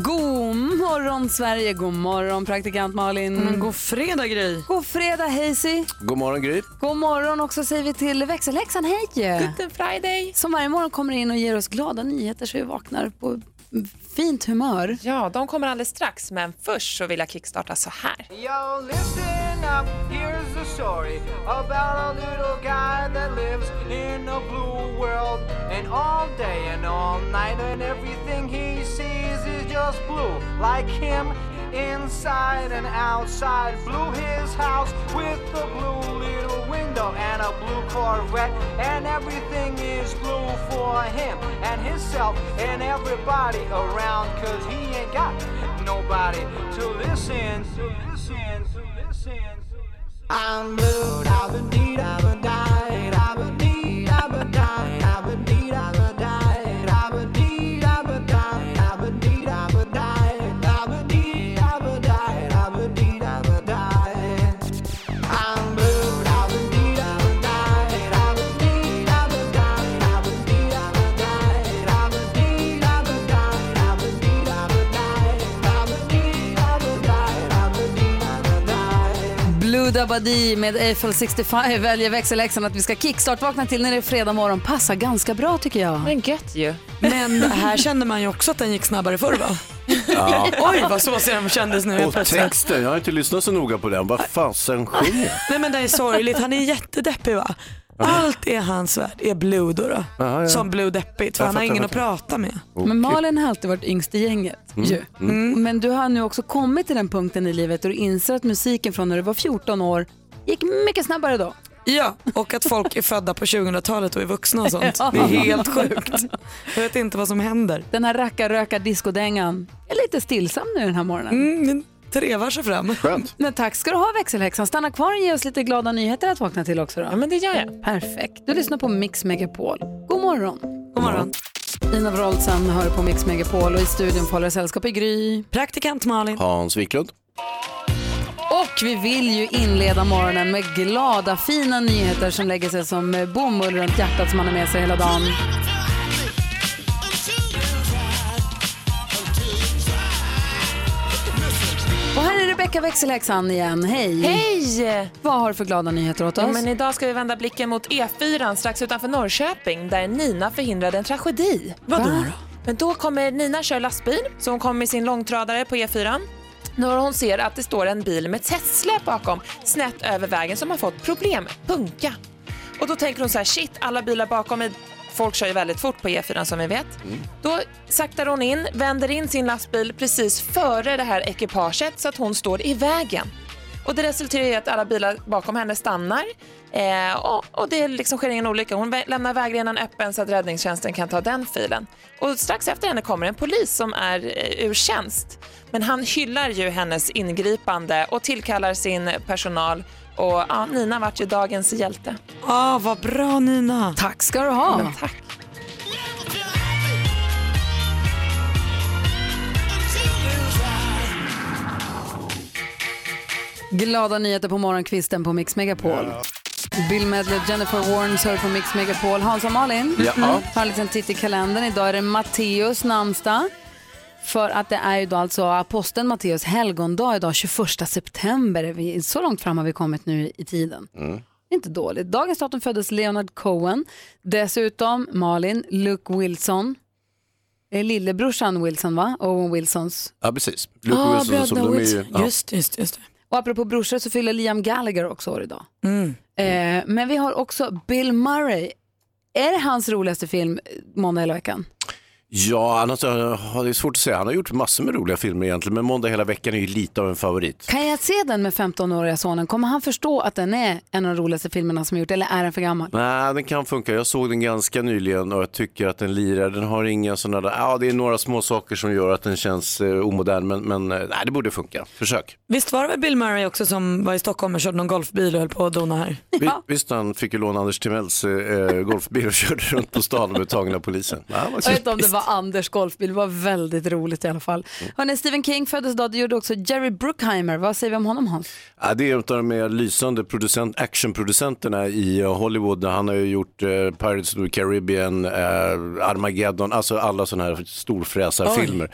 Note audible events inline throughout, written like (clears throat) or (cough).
God morgon Sverige, god morgon praktikant Malin. Men god fredag Gry. God fredag Hazy. God morgon Gry. God morgon också säger vi till växelhäxan, hej. Good Friday. Som varje morgon kommer in och ger oss glada nyheter så vi vaknar på fint humör. Ja, de kommer alldeles strax, men först så vill jag kickstarta så här. Yo, inside and outside. Blue his house with a blue little window and a blue Corvette. And everything is blue for him and himself and everybody around. Cause he ain't got nobody to listen, to listen, to listen. I'm blue, I've been deed, I've been died, I've been deed, died. Blue Dabadi med Eiffel 65 väljer växelhäxan att vi ska kickstart-vakna till när det är fredag morgon. Passar ganska bra tycker jag. Men gött ju. Men här kände man ju också att den gick snabbare förr va? Ja. (laughs) Oj vad såsig den kändes nu helt Och plötsligt. texten, jag har inte lyssnat så noga på den. Vad fasen sjunger Nej men det är sorgligt, han är jättedeppig va? Allt är hans värld, är Blue då. då. Ja, ja. Som Blue deppigt för Jag han har fattar, ingen att fattar. prata med. Men Malin har alltid varit yngst i gänget. Ju. Men du har nu också kommit till den punkten i livet då du inser att musiken från när du var 14 år gick mycket snabbare då. Ja, och att folk är födda på 2000-talet och är vuxna och sånt. (laughs) Det är helt sjukt. Jag vet inte vad som händer. Den här rackarröka discodängan är lite stillsam nu den här morgonen. Mm, trevar sig fram. Skönt. Men tack ska du ha växelhäxan. Stanna kvar och ge oss lite glada nyheter att vakna till också då. Ja, men det gör jag. Perfekt. Du lyssnar på Mix Megapol. God morgon. God morgon. Ina Wroldsen hör på Mix Megapol och i studion får sällskap i Gry. Praktikant Malin. Hans Wiklund. Och vi vill ju inleda morgonen med glada, fina nyheter som lägger sig som bomull runt hjärtat som man har med sig hela dagen. Rebecka växelhäxan igen. Hej! Hej! Vad har du för glada nyheter åt oss? Ja, men idag ska vi vända blicken mot E4 strax utanför Norrköping där Nina förhindrade en tragedi. Vadå då? Men då kommer Nina köra lastbil, så hon kommer med sin långtradare på E4. När hon ser att det står en bil med testsläp bakom snett över vägen som har fått problem, punka. Och då tänker hon så här, shit, alla bilar bakom mig, folk kör ju väldigt fort på E4 som vi vet. Då saktar hon in, vänder in sin lastbil precis före det här ekipaget så att hon står i vägen. Och det resulterar i att alla bilar bakom henne stannar eh, och, och det liksom sker ingen olycka. Hon lämnar vägrenen öppen så att räddningstjänsten kan ta den filen. Och strax efter henne kommer en polis som är eh, ur tjänst. Men han hyllar ju hennes ingripande och tillkallar sin personal. Och ja, Nina vart ju dagens hjälte. Ah, vad bra Nina. Tack ska du ha. Men tack. Glada nyheter på morgonkvisten på Mix Megapol. Bill Medley, Jennifer Warnes hör på Mix Megapol. Hans och Malin, Ja. mm. har en liten titt i kalendern. Idag är det Matteus namnsdag. För att det är ju då alltså aposteln Matteus helgondag idag, 21 september. Vi- Så långt fram har vi kommit nu i tiden. Det är inte dåligt. Dagens datum föddes Leonard Cohen. Dessutom Malin, Luke Wilson. Eh, Lillebrorsan Wilson va? Owen Wilsons. Ja, precis. Luke Ah, Wilson, som de är ju, Wilson. ja. Just, just, just. det. Och apropå brorsor så fyller Liam Gallagher också år idag. Mm. Eh, men vi har också Bill Murray. Är det hans roligaste film måndag hela veckan? Ja, annars, ja, det är svårt att säga. Han har gjort massor med roliga filmer egentligen, men Måndag hela veckan är ju lite av en favorit. Kan jag se den med 15-åriga sonen? Kommer han förstå att den är en av de roligaste filmerna som gjort eller är den för gammal? Nej, den kan funka. Jag såg den ganska nyligen och jag tycker att den lirar. Den har inga sådana där, ja det är några små saker som gör att den känns eh, omodern, men, men eh, nej, det borde funka. Försök. Visst var det väl Bill Murray också som var i Stockholm och körde någon golfbil och höll på att dona här? Vi, visst, han fick ju låna Anders Timells eh, golfbil och (laughs) körde runt på stan och blev tagen av polisen. Ja, var Anders golfbil, det var väldigt roligt i alla fall. Hörrni, Stephen King föddes idag, det gjorde också Jerry Bruckheimer. Vad säger vi om honom Hans? Ja, det är en av de mer lysande producent, actionproducenterna i eh, Hollywood. Han har ju gjort eh, Pirates of the Caribbean, eh, Armageddon, alltså alla sådana här storfräsarfilmer.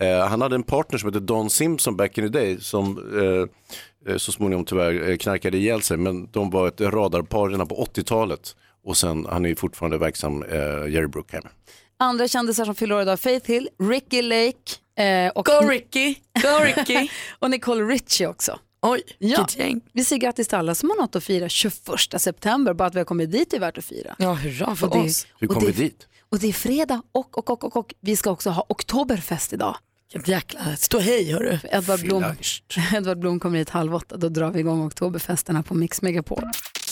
Eh, han hade en partner som hette Don Simpson back in the day som eh, eh, så småningom tyvärr knarkade ihjäl sig. Men de var ett radarpar redan på 80-talet. Och sen, han är fortfarande verksam, eh, Jerry Bruckheimer. Andra kändisar som fyller år idag, Faith Hill, Ricky Lake eh, och, Go Ricky, (laughs) go Ricky. och Nicole Richie också. Oj, Ja. gäng. Vi säger grattis till alla som har något att fira 21 september. Bara att vi har kommit dit är värt att fira. Ja, hurra för Och det- oss. Hur kom vi dit? Och det är fredag och, och, och, och, och vi ska också ha oktoberfest idag. Vilket jäkla stå hej hörru. Edvard Blom, (laughs) Edvard Blom kommer hit halv åtta, då drar vi igång oktoberfesterna på Mix Megapol.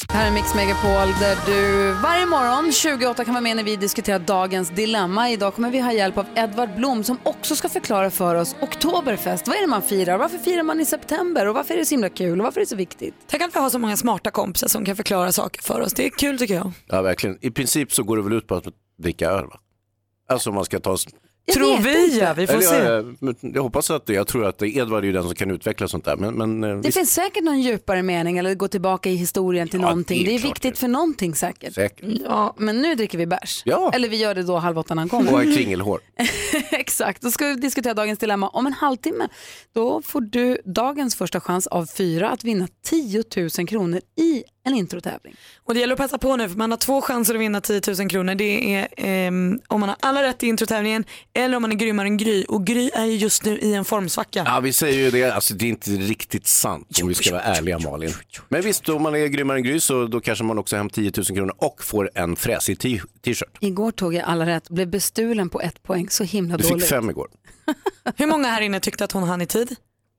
Här är Mix Megapol där du varje morgon 28 kan vara med när vi diskuterar dagens dilemma. Idag kommer vi ha hjälp av Edvard Blom som också ska förklara för oss oktoberfest. Vad är det man firar? Varför firar man i september? Och varför är det så himla kul? Och varför är det så viktigt? Tänk att vi har så många smarta kompisar som kan förklara saker för oss. Det är kul tycker jag. Ja, verkligen. I princip så går det väl ut på att dricka öl, va? Alltså om man ska ta Jag Tror vi inte. ja, vi får Eller, se. ja, men jag hoppas att det, jag tror att Edvard är den som kan utveckla sånt där. Men, men eh, Det visst, finns säkert någon djupare mening eller gå tillbaka i historien till Ja, någonting. det är Det är, viktigt det. för någonting säkert. säkert. Ja, men nu dricker vi bärs. Ja. Eller vi gör det då halv åtta när han kommer. Och har kringelhår. (laughs) Exakt, då ska vi diskutera dagens dilemma om en halvtimme. Då får du dagens första chans av fyra att vinna 10 000 kronor i en introtävling. Och det gäller att passa på nu för man har två chanser att vinna 10 000 kronor. Det är ehm, om man har alla rätt i introtävlingen eller om man är grymmare än Gry. Och Gry är ju just nu i en formsvacka. Ja, vi säger ju det, alltså det är inte riktigt sant om vi ska vara ärliga Malin. Men visst, om man är grymmare än Gry så då kanske man också har hem 10 000 kronor och får en fräsig t-shirt. Igår tog jag alla rätt, blev bestulen på ett poäng, så himla Du fick dåligt. fem igår. Hur många här inne tyckte att hon hann i tid?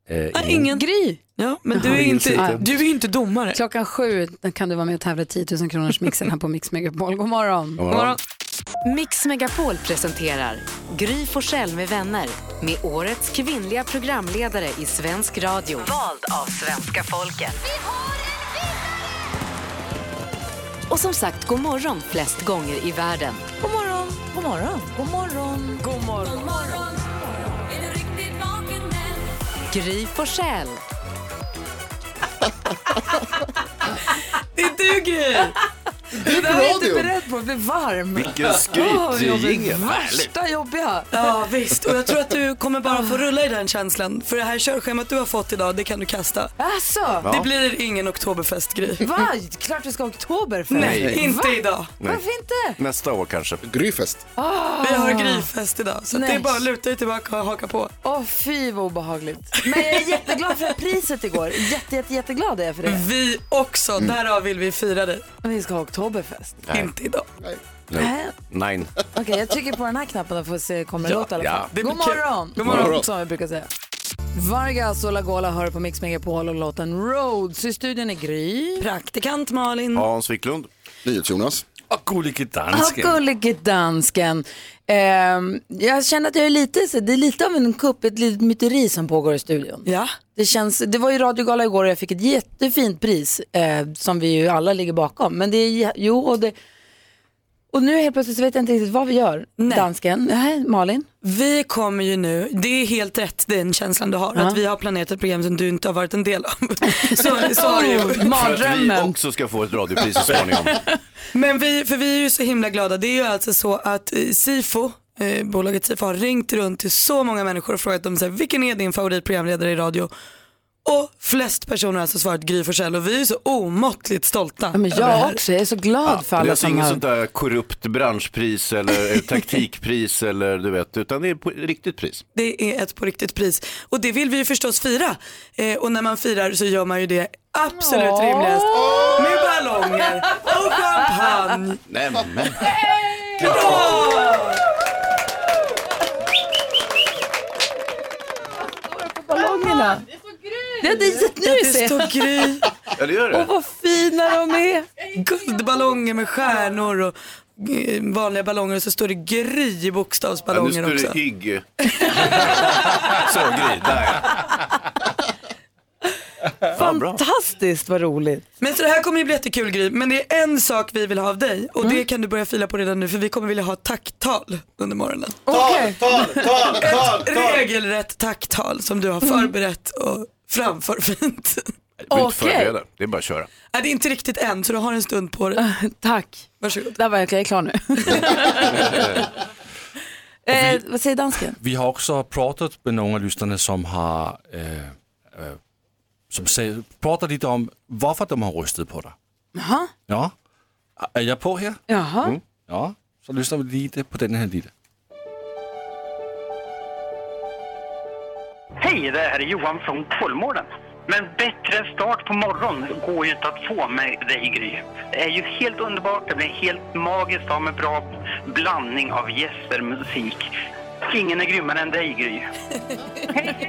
Eh, Nej, ingen. Gry, Ja, men du är, inte, du är ju inte domare. klockan sju kan du vara med och tävla i 10 000 kronors mixen här på Mix Megapol. God morgon. God morgon. Mix Megapol presenterar Gry Forssell med vänner med årets kvinnliga programledare i svensk radio. Vald av svenska folket. Och som sagt, god morgon flest gånger i världen. God morgon, god morgon, god morgon, god morgon. Gry Forssell. Det är du Gry! Det där var jag inte beredd på, jag blev varm. Vilken skrytjingel, härligt. Värsta jobbiga. Ja visst, och jag tror att du kommer bara få rulla i den känslan. För det här körschemat du har fått idag, det kan du kasta. Alltså, Det blir ingen oktoberfest Gry. va? Klart vi ska ha oktoberfest. Nej, inte idag. Varför inte? Nästa år kanske. Gryfest. Vi har gryfest idag så det är Nej. bara att luta dig tillbaka och haka på. Åh fy vad obehagligt. Men jag är jätteglad för priset igår. Jätte, jätte, jätteglad är jag för det. Vi också, därav vill vi fira dig. Vi ska ha oktoberfest. Inte idag. Nej. Nine. Okej, jag trycker på den här knappen och får se kommer det Ja, låt i alla ja. fall. Det blir God morgon. God morgon. Som jag brukar säga. Vargas och Lagola hör på Mix Megapol och låten Roads. I studion är Gry. Praktikant Malin. Hans Wiklund. NyhetsJonas. Och gullige Och dansken. gullige dansken. Ehm, jag känner att jag är lite, så- det är lite av en kupp, ett litet myteri som pågår i studion. Ja, Det, känns, det var ju radiogala igår och jag fick ett jättefint pris eh, som vi ju alla ligger bakom. Men det är, jä- jo och det, och nu helt plötsligt så vet jag inte riktigt vad vi gör. Nej. Dansken, nej, Malin. vi kommer ju nu, det är helt rätt den känslan du har, att vi har planerat ett program som du inte har varit en del av. (laughs) så, så har det ju. Oh, För att vi mardrömmen. också ska få ett radiopris så (laughs) småningom. Men vi, för vi är ju så himla glada. Det är ju alltså så att eh, Sifo, eh, bolaget Sifo har ringt runt till så många människor och frågat dem så här, vilken är din favoritprogramledare i radio? Och flest personer har alltså svarat Gry Forssell och vi är så omåttligt stolta. Ja, men jag också, jag är så glad ja, för alla som har... Det är alltså inget sånt där korrupt branschpris eller eh, taktikpris eller du vet, utan det är på riktigt pris. Det är ett på riktigt pris och det vill vi ju förstås fira. Eh, och när man firar så gör man ju det absolut oh! rimligast med ballonger och champagne. Nej, men. men. Hey! Ballongerna. Det har dit nu Det står. Gry. Ja, det gör det. Och vad fina de är. Guldballonger med stjärnor och eh, vanliga ballonger och så står det Gry i Ja, nu bokstavsballonger står också. det hygg. (laughs) Så, Gry, där ja. Ja. Fantastiskt vad roligt. Men så det här kommer ju bli jättekul Gry, men det är en sak vi vill ha av dig och det kan du börja fila på redan nu för vi kommer vilja ha tacktal under morgonen. Okej. Ett regelrätt tacktal som du har förberett och framför fint. Du behöver inte Okej. förbereda, det är bara att köra. Nej, det är inte riktigt än så du har en stund på dig. Tack. Varsågod. Där var jag, jag är klar nu. (laughs) eh, vad säger dansken? Vi har också pratat med några av lyssnarna som har äh, äh, som säger, pratat lite om varför de har röstat på dig. Jaha. Ja, är jag på här? Jaha. Mm. Ja, så lyssnar vi lite på den här lite. Hej, det här är Johan från Kolmården. Men bättre start på morgon går ju inte att få med dig Gry. Det är ju helt underbart, det blir helt magiskt av med bra blandning av gäster, musik. Ingen är grymmare än dig Gry. (laughs)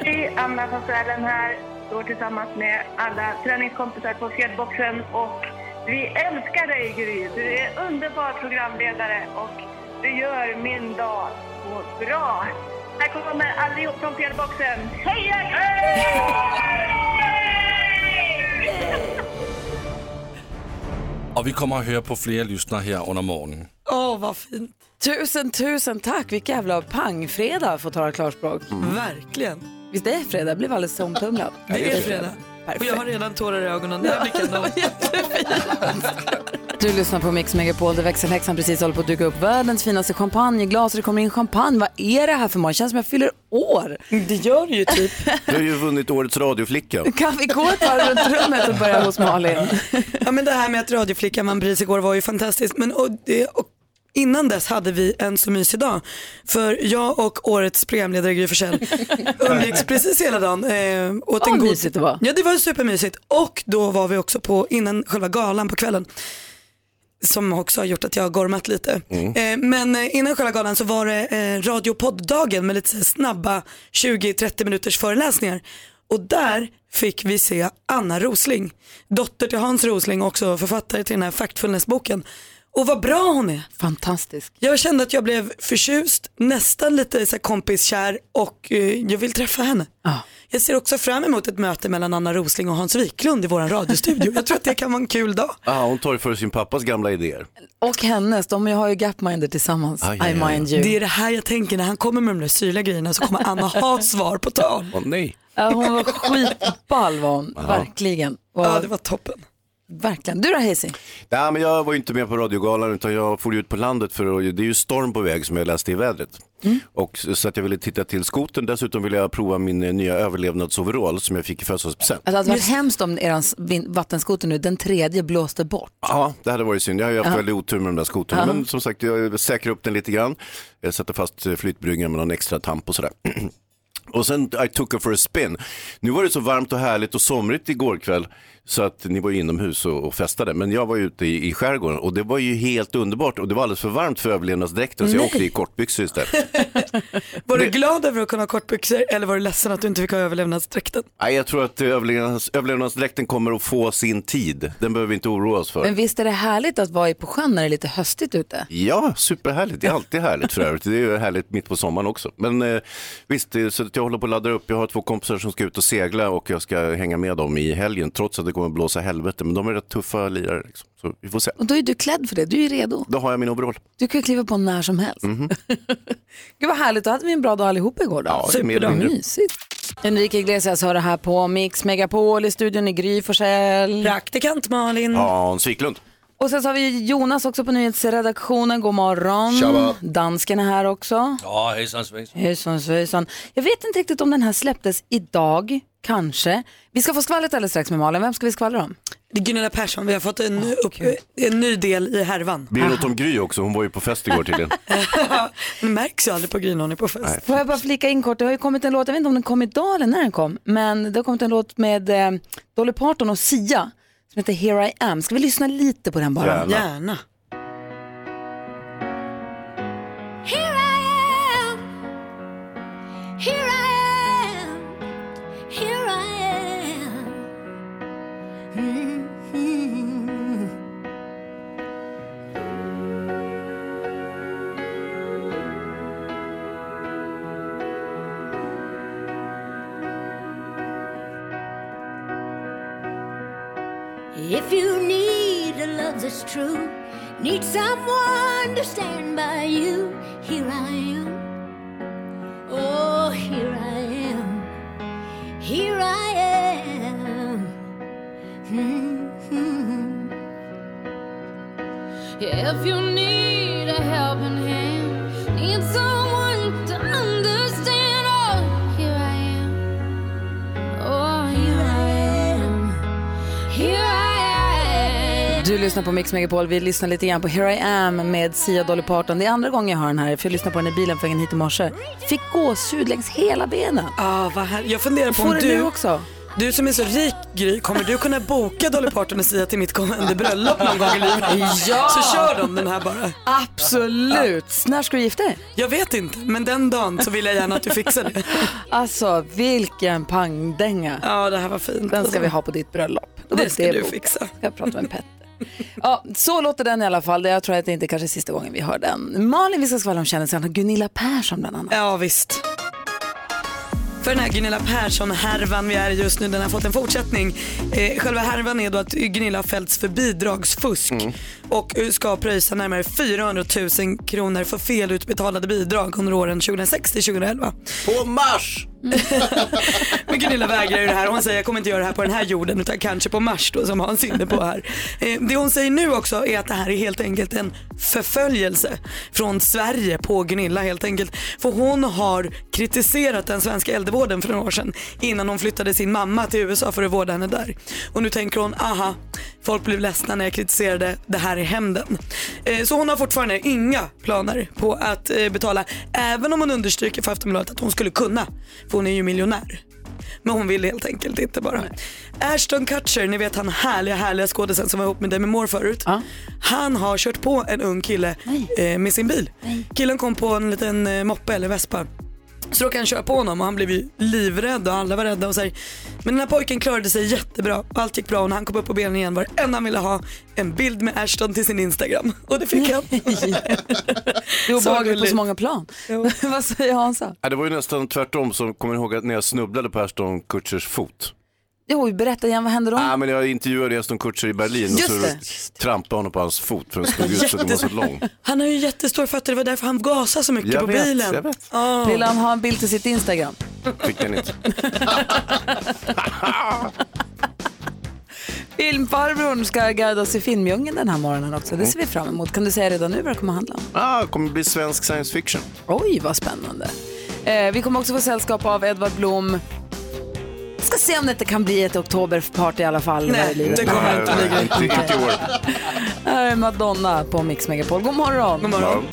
Hej, Anna från Sälen här. Står tillsammans med alla träningskompisar på fjällboxen och vi älskar dig Gry. Du är underbar programledare och du gör min dag så bra. Här kommer allihop från fjällboxen. Heja Och vi kommer att höra på fler lyssnare här under morgonen. Åh vad fint. Tusen, tusen tack. Vilken jävla pangfredag för att tala klarspråk. Verkligen. Visst är det fredag? Jag blev alldeles omtumlad. Det är fredag. Och jag har redan tårar i ögonen när jag blickar dem. Du lyssnar på Mix Megapol där växelhäxan precis håller på att duka upp världens finaste champagneglas och det kommer in champagne. Vad är det här för morgon? Det känns som jag fyller år. Det gör det ju typ. Du har ju vunnit årets radioflicka. (laughs) Kan vi gå ett varv runt rummet och börja hos Malin? Ja men det här med att radioflickan vann pris igår var ju fantastiskt. Men och det, och innan dess hade vi en så mysig dag. För jag och årets programledare Gry Forssell (laughs) umgicks precis hela dagen. Eh, åt Vad en god... mysigt det var. Ja det var supermysigt. Och då var vi också på, innan själva galan på kvällen. Som också har gjort att jag har gormat lite. Eh, men eh, innan själva galan så var det eh, radio och podddagen med lite så här snabba 20-30 minuters föreläsningar. Och där fick vi se Anna Rosling, dotter till Hans Rosling också författare till den här Factfulness-boken. Och vad bra hon är. Fantastisk. Jag kände att jag blev förtjust, nästan lite så här kompiskär och eh, jag vill träffa henne. Jag ser också fram emot ett möte mellan Anna Rosling och Hans Wiklund i vår radiostudio. Jag tror att det kan vara en kul dag. (laughs) Ah, hon tar ju för sin pappas gamla idéer. Och hennes, de har ju Gapminder tillsammans. Aj, I aj, aj. mind you. Det är det här jag tänker när han kommer med de där syrliga grejerna så kommer Anna ha svar på tal. Åh nej. Ja, hon var skitball var hon, verkligen. Och, Ja det var toppen. Verkligen. Du då Hayes? Nej, men jag var ju inte med på radiogalan utan jag for ut på landet för att, det är ju storm på väg som jag läste i vädret. Och så att jag ville titta till skoten. Dessutom ville jag prova min eh, nya överlevnadsoverall som jag fick i födelsedagspresent. Alltså, det hade varit hemskt om er vattenskoter nu, den tredje blåste bort. Ja, det hade varit synd. Jag har ju haft Ja. väldigt otur med de där skotrarna. Ja. Men som sagt, jag säkrar upp den lite grann. Jag sätter fast eh, flytbryggan med någon extra tamp och sådär. (clears throat) Och sen I took her for a spin. Nu var det så varmt och härligt och somrigt igår kväll så att ni var ju inomhus och, och festade. Men jag var ute i, i skärgården och det var ju helt underbart och det var alldeles för varmt för överlevnadsdräkten så jag Nej. åkte i kortbyxor istället. (laughs) Var du glad över att kunna ha kortbyxor eller var du ledsen att du inte fick ha överlevnadsdräkten? Nej, jag tror att överlevnads, överlevnadsdräkten kommer att få sin tid. Den behöver vi inte oroa oss för. Men visst är det härligt att vara i på sjön när det är lite höstigt ute? Ja, superhärligt. Det är alltid härligt för övrigt. Det är ju härligt mitt på sommaren också. Men eh, visst, så att jag håller på att ladda upp. Jag har två kompisar som ska ut och segla och jag ska hänga med dem i helgen trots att det kommer att blåsa helvete. Men de är rätt tuffa lirare. Liksom. Så vi får se. Och då är du klädd för det, du är redo. Då har jag min overall. Du kan kliva på när som helst. Mhm. (laughs) Gud vad härligt, då hade vi en bra dag allihop igår då. Ja, mindre. Mysigt. Enrique Iglesias har det här på Mix Megapol i studion i Gry Forssell. Praktikant Malin. Hans Wiklund. Och sen så har vi Jonas också på nyhetsredaktionen. God morgon. Tjaba. Dansken är här också. Ja, hejsan svejsan. Hejsan svejsan. Jag vet inte riktigt om den här släpptes idag, kanske. Vi ska få skvallret alldeles strax med Malin. Vem ska vi skvallra om? Det är Gunilla Persson, vi har fått en, upp, en ny del i härvan. Det något om Gry också? Hon var ju på fest igår tydligen. (laughs) Det märks ju aldrig på Gry när hon är på fest. Får jag bara flika in kort, det har ju kommit en låt, jag vet inte om den kom idag eller när den kom, men det har kommit en låt med eh, Dolly Parton och Sia som heter Here I am. Ska vi lyssna lite på den bara? Gärna. Gärna. Mix Megapol. Vi lyssnar lite grann på Here I Am med Sia Dolly Parton. Det är andra gången jag hör den här, för jag lyssnade på den i bilen på vägen hit i morse. Fick gåshud längs hela benen. Ah, vad här... Jag funderar på Får om det du, nu också? du som är så rik Gry, kommer du kunna boka Dolly Parton och Sia till mitt kommande bröllop någon gång i livet? Ja! Så kör de den här bara. Absolut. När ska du gifta dig? Jag vet inte, men den dagen så vill jag gärna att du fixar det. Alltså, vilken pangdänga. Ja, det här var fint. Den ska vi ha på ditt bröllop. Det var ska du bokat. fixa. Jag prata med Petter. (laughs) Ja, så låter den i alla fall. Jag tror att det inte kanske är sista gången vi hör den. Malin, vi ska skvallra om kändisarna. Gunilla Persson bland annat. Ja, visst. För den här Gunilla Persson-härvan vi är just nu, den har fått en fortsättning. Eh, själva härvan är då att Gunilla har fällts för bidragsfusk och eh, ska pröjsa närmare 400 000 kronor för felutbetalade bidrag under åren 2006 till 2011. På Mars! (laughs) Men Gunilla vägrar ju det här. Hon säger jag kommer inte göra det här på den här jorden utan kanske på Mars då som Hans är inne på här. Eh, det hon säger nu också är att det här är helt enkelt en förföljelse från Sverige på Gunilla helt enkelt. För hon har kritiserat den svenska äldrevården för några år sedan innan hon flyttade sin mamma till USA för att vårda henne där. Och nu tänker hon, aha, folk blev ledsna när jag kritiserade det här i hämnden. Eh, så hon har fortfarande inga planer på att eh, betala, även om hon understryker för Aftonbladet att hon skulle kunna, för hon är ju miljonär. Men hon vill helt enkelt inte bara. Ashton Kutcher, ni vet han härliga härliga skådisen som var ihop med Demi Moore förut. Han har kört på en ung kille eh, med sin bil. Killen kom på en liten eh, moppe eller vespa. Så råkade han köra på honom och han blev ju livrädd och alla var rädda och så här. Men den här pojken klarade sig jättebra. Allt gick bra och när han kom upp på benen igen var det enda han ville ha en bild med Ashton till sin Instagram. (laughs) Och det fick han. (laughs) Det är obehagligt på så många plan. (laughs) Vad säger Hansa? Ja, det var ju nästan tvärtom som kommer ihåg att när jag snubblade på Ashton Kutchers fot. Jo, berätta igen, vad hände då? Nej, men jag intervjuade Ashton Kutcher i Berlin och Just så det. trampade honom på hans fot för den stod ut så att den var så lång. (laughs) Han har ju jättestora fötter, det var därför han gasade så mycket Jag på vet, bilen. jag vet. Ah. Vill han ha en bild till sitt Instagram? Fick den inte. (laughs) Filmfarbrorn ska guida oss i filmdjungeln den här morgonen också. Det ser vi fram emot. Kan du säga redan nu vad det kommer handla om? Ah, det kommer bli svensk science fiction. Oj, vad spännande. Eh, vi kommer också få sällskap av Edvard Blom. Ska se om det inte kan bli ett oktoberparty i alla fall. Nej, det kommer inte bli Inte, inte i år. Här är Madonna på Mix Megapol. God morgon. God morgon.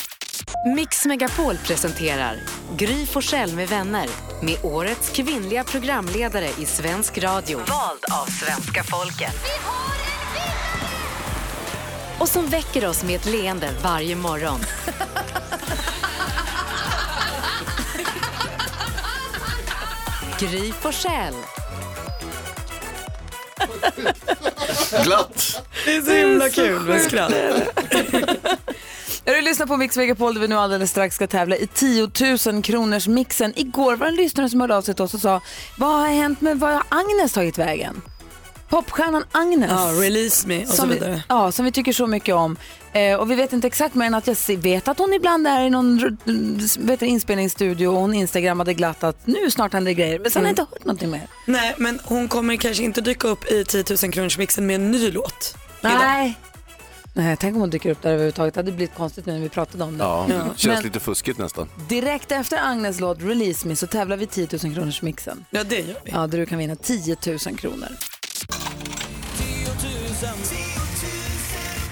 Mix Megapol presenterar Gry Forssell med vänner med årets kvinnliga programledare i svensk radio. Vald av svenska folket. Och som väcker oss med ett leende varje morgon. (laughs) Gry Forssell. Glatt. Det är så himla kul med skratt. (laughs) Du lyssnar på Mix Megapol där vi nu alldeles strax ska tävla i 10 000 kronors mixen. Igår var det en lyssnare som hörde av sig till oss och sa, vad har hänt med vad har Agnes tagit vägen? Popstjärnan Agnes. Ja, release me och så som vi, vidare. ja, som vi tycker så mycket om. Eh, och vi vet inte exakt mer än att jag vet att hon ibland är i någon vet inspelningsstudio och hon instagrammade glatt att nu snart händer det grejer. Men sen har jag inte hört någonting mer. Nej, men hon kommer kanske inte dyka upp i 10 000 kronors mixen med en ny låt. Nej. Nej, tänk om hon dyker upp där överhuvudtaget. Det hade blivit konstigt nu när vi pratade om det. Ja, Ja. känns Men lite fuskigt nästan. direkt efter Agnes låt Release Me så tävlar vi 10 000 kronors mixen. Ja, det gör vi. Ja, där du kan vinna 10 000 kronor.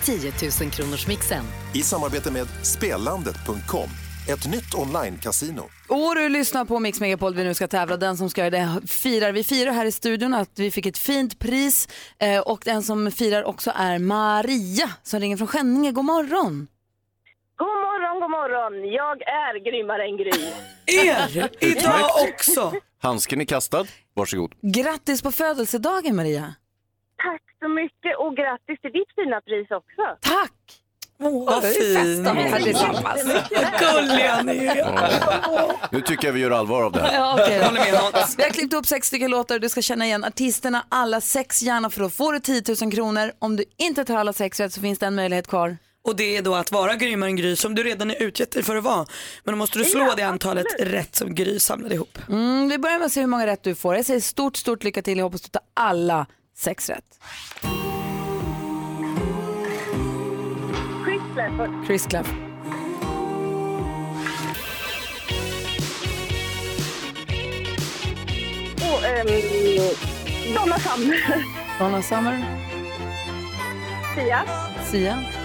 10 000 kronors mixen. I samarbete med Spelandet.com, ett nytt online-casino. Och du lyssnar på Mix Megapol, vi nu ska tävla. Den som ska göra det firar. Vi firar här i studion att vi fick ett fint pris eh, och den som firar också är Maria som ringer från Skänninge. God morgon! God morgon. Jag är grymmare än Gry. Er, idag också. Handsken är kastad, varsågod. Grattis på födelsedagen Maria! Tack så och grattis till ditt fina pris också. Tack! Åh, vad träffas. Vad gulliga ni är. Nu tycker jag vi gör allvar av det här. Ja, okej. Vi har klippt upp sex stycken låtar och du ska känna igen artisterna alla sex gärna för då får du 10 000 kronor. Om du inte tar alla sex rätt så finns det en möjlighet kvar. Och det är då att vara grymmare än Gry som du redan är utgett dig för att vara. Men då måste du slå Ja, det antalet rätt som Gry samlade ihop. Mm, vi börjar med att se hur många rätt du får. Jag säger stort, stort lycka till. Jag hoppas du tar alla sex rätt. Chris Clafford. Chris Claff. Och ehm, Donna Summer. Donna Summer. Sia. Sia.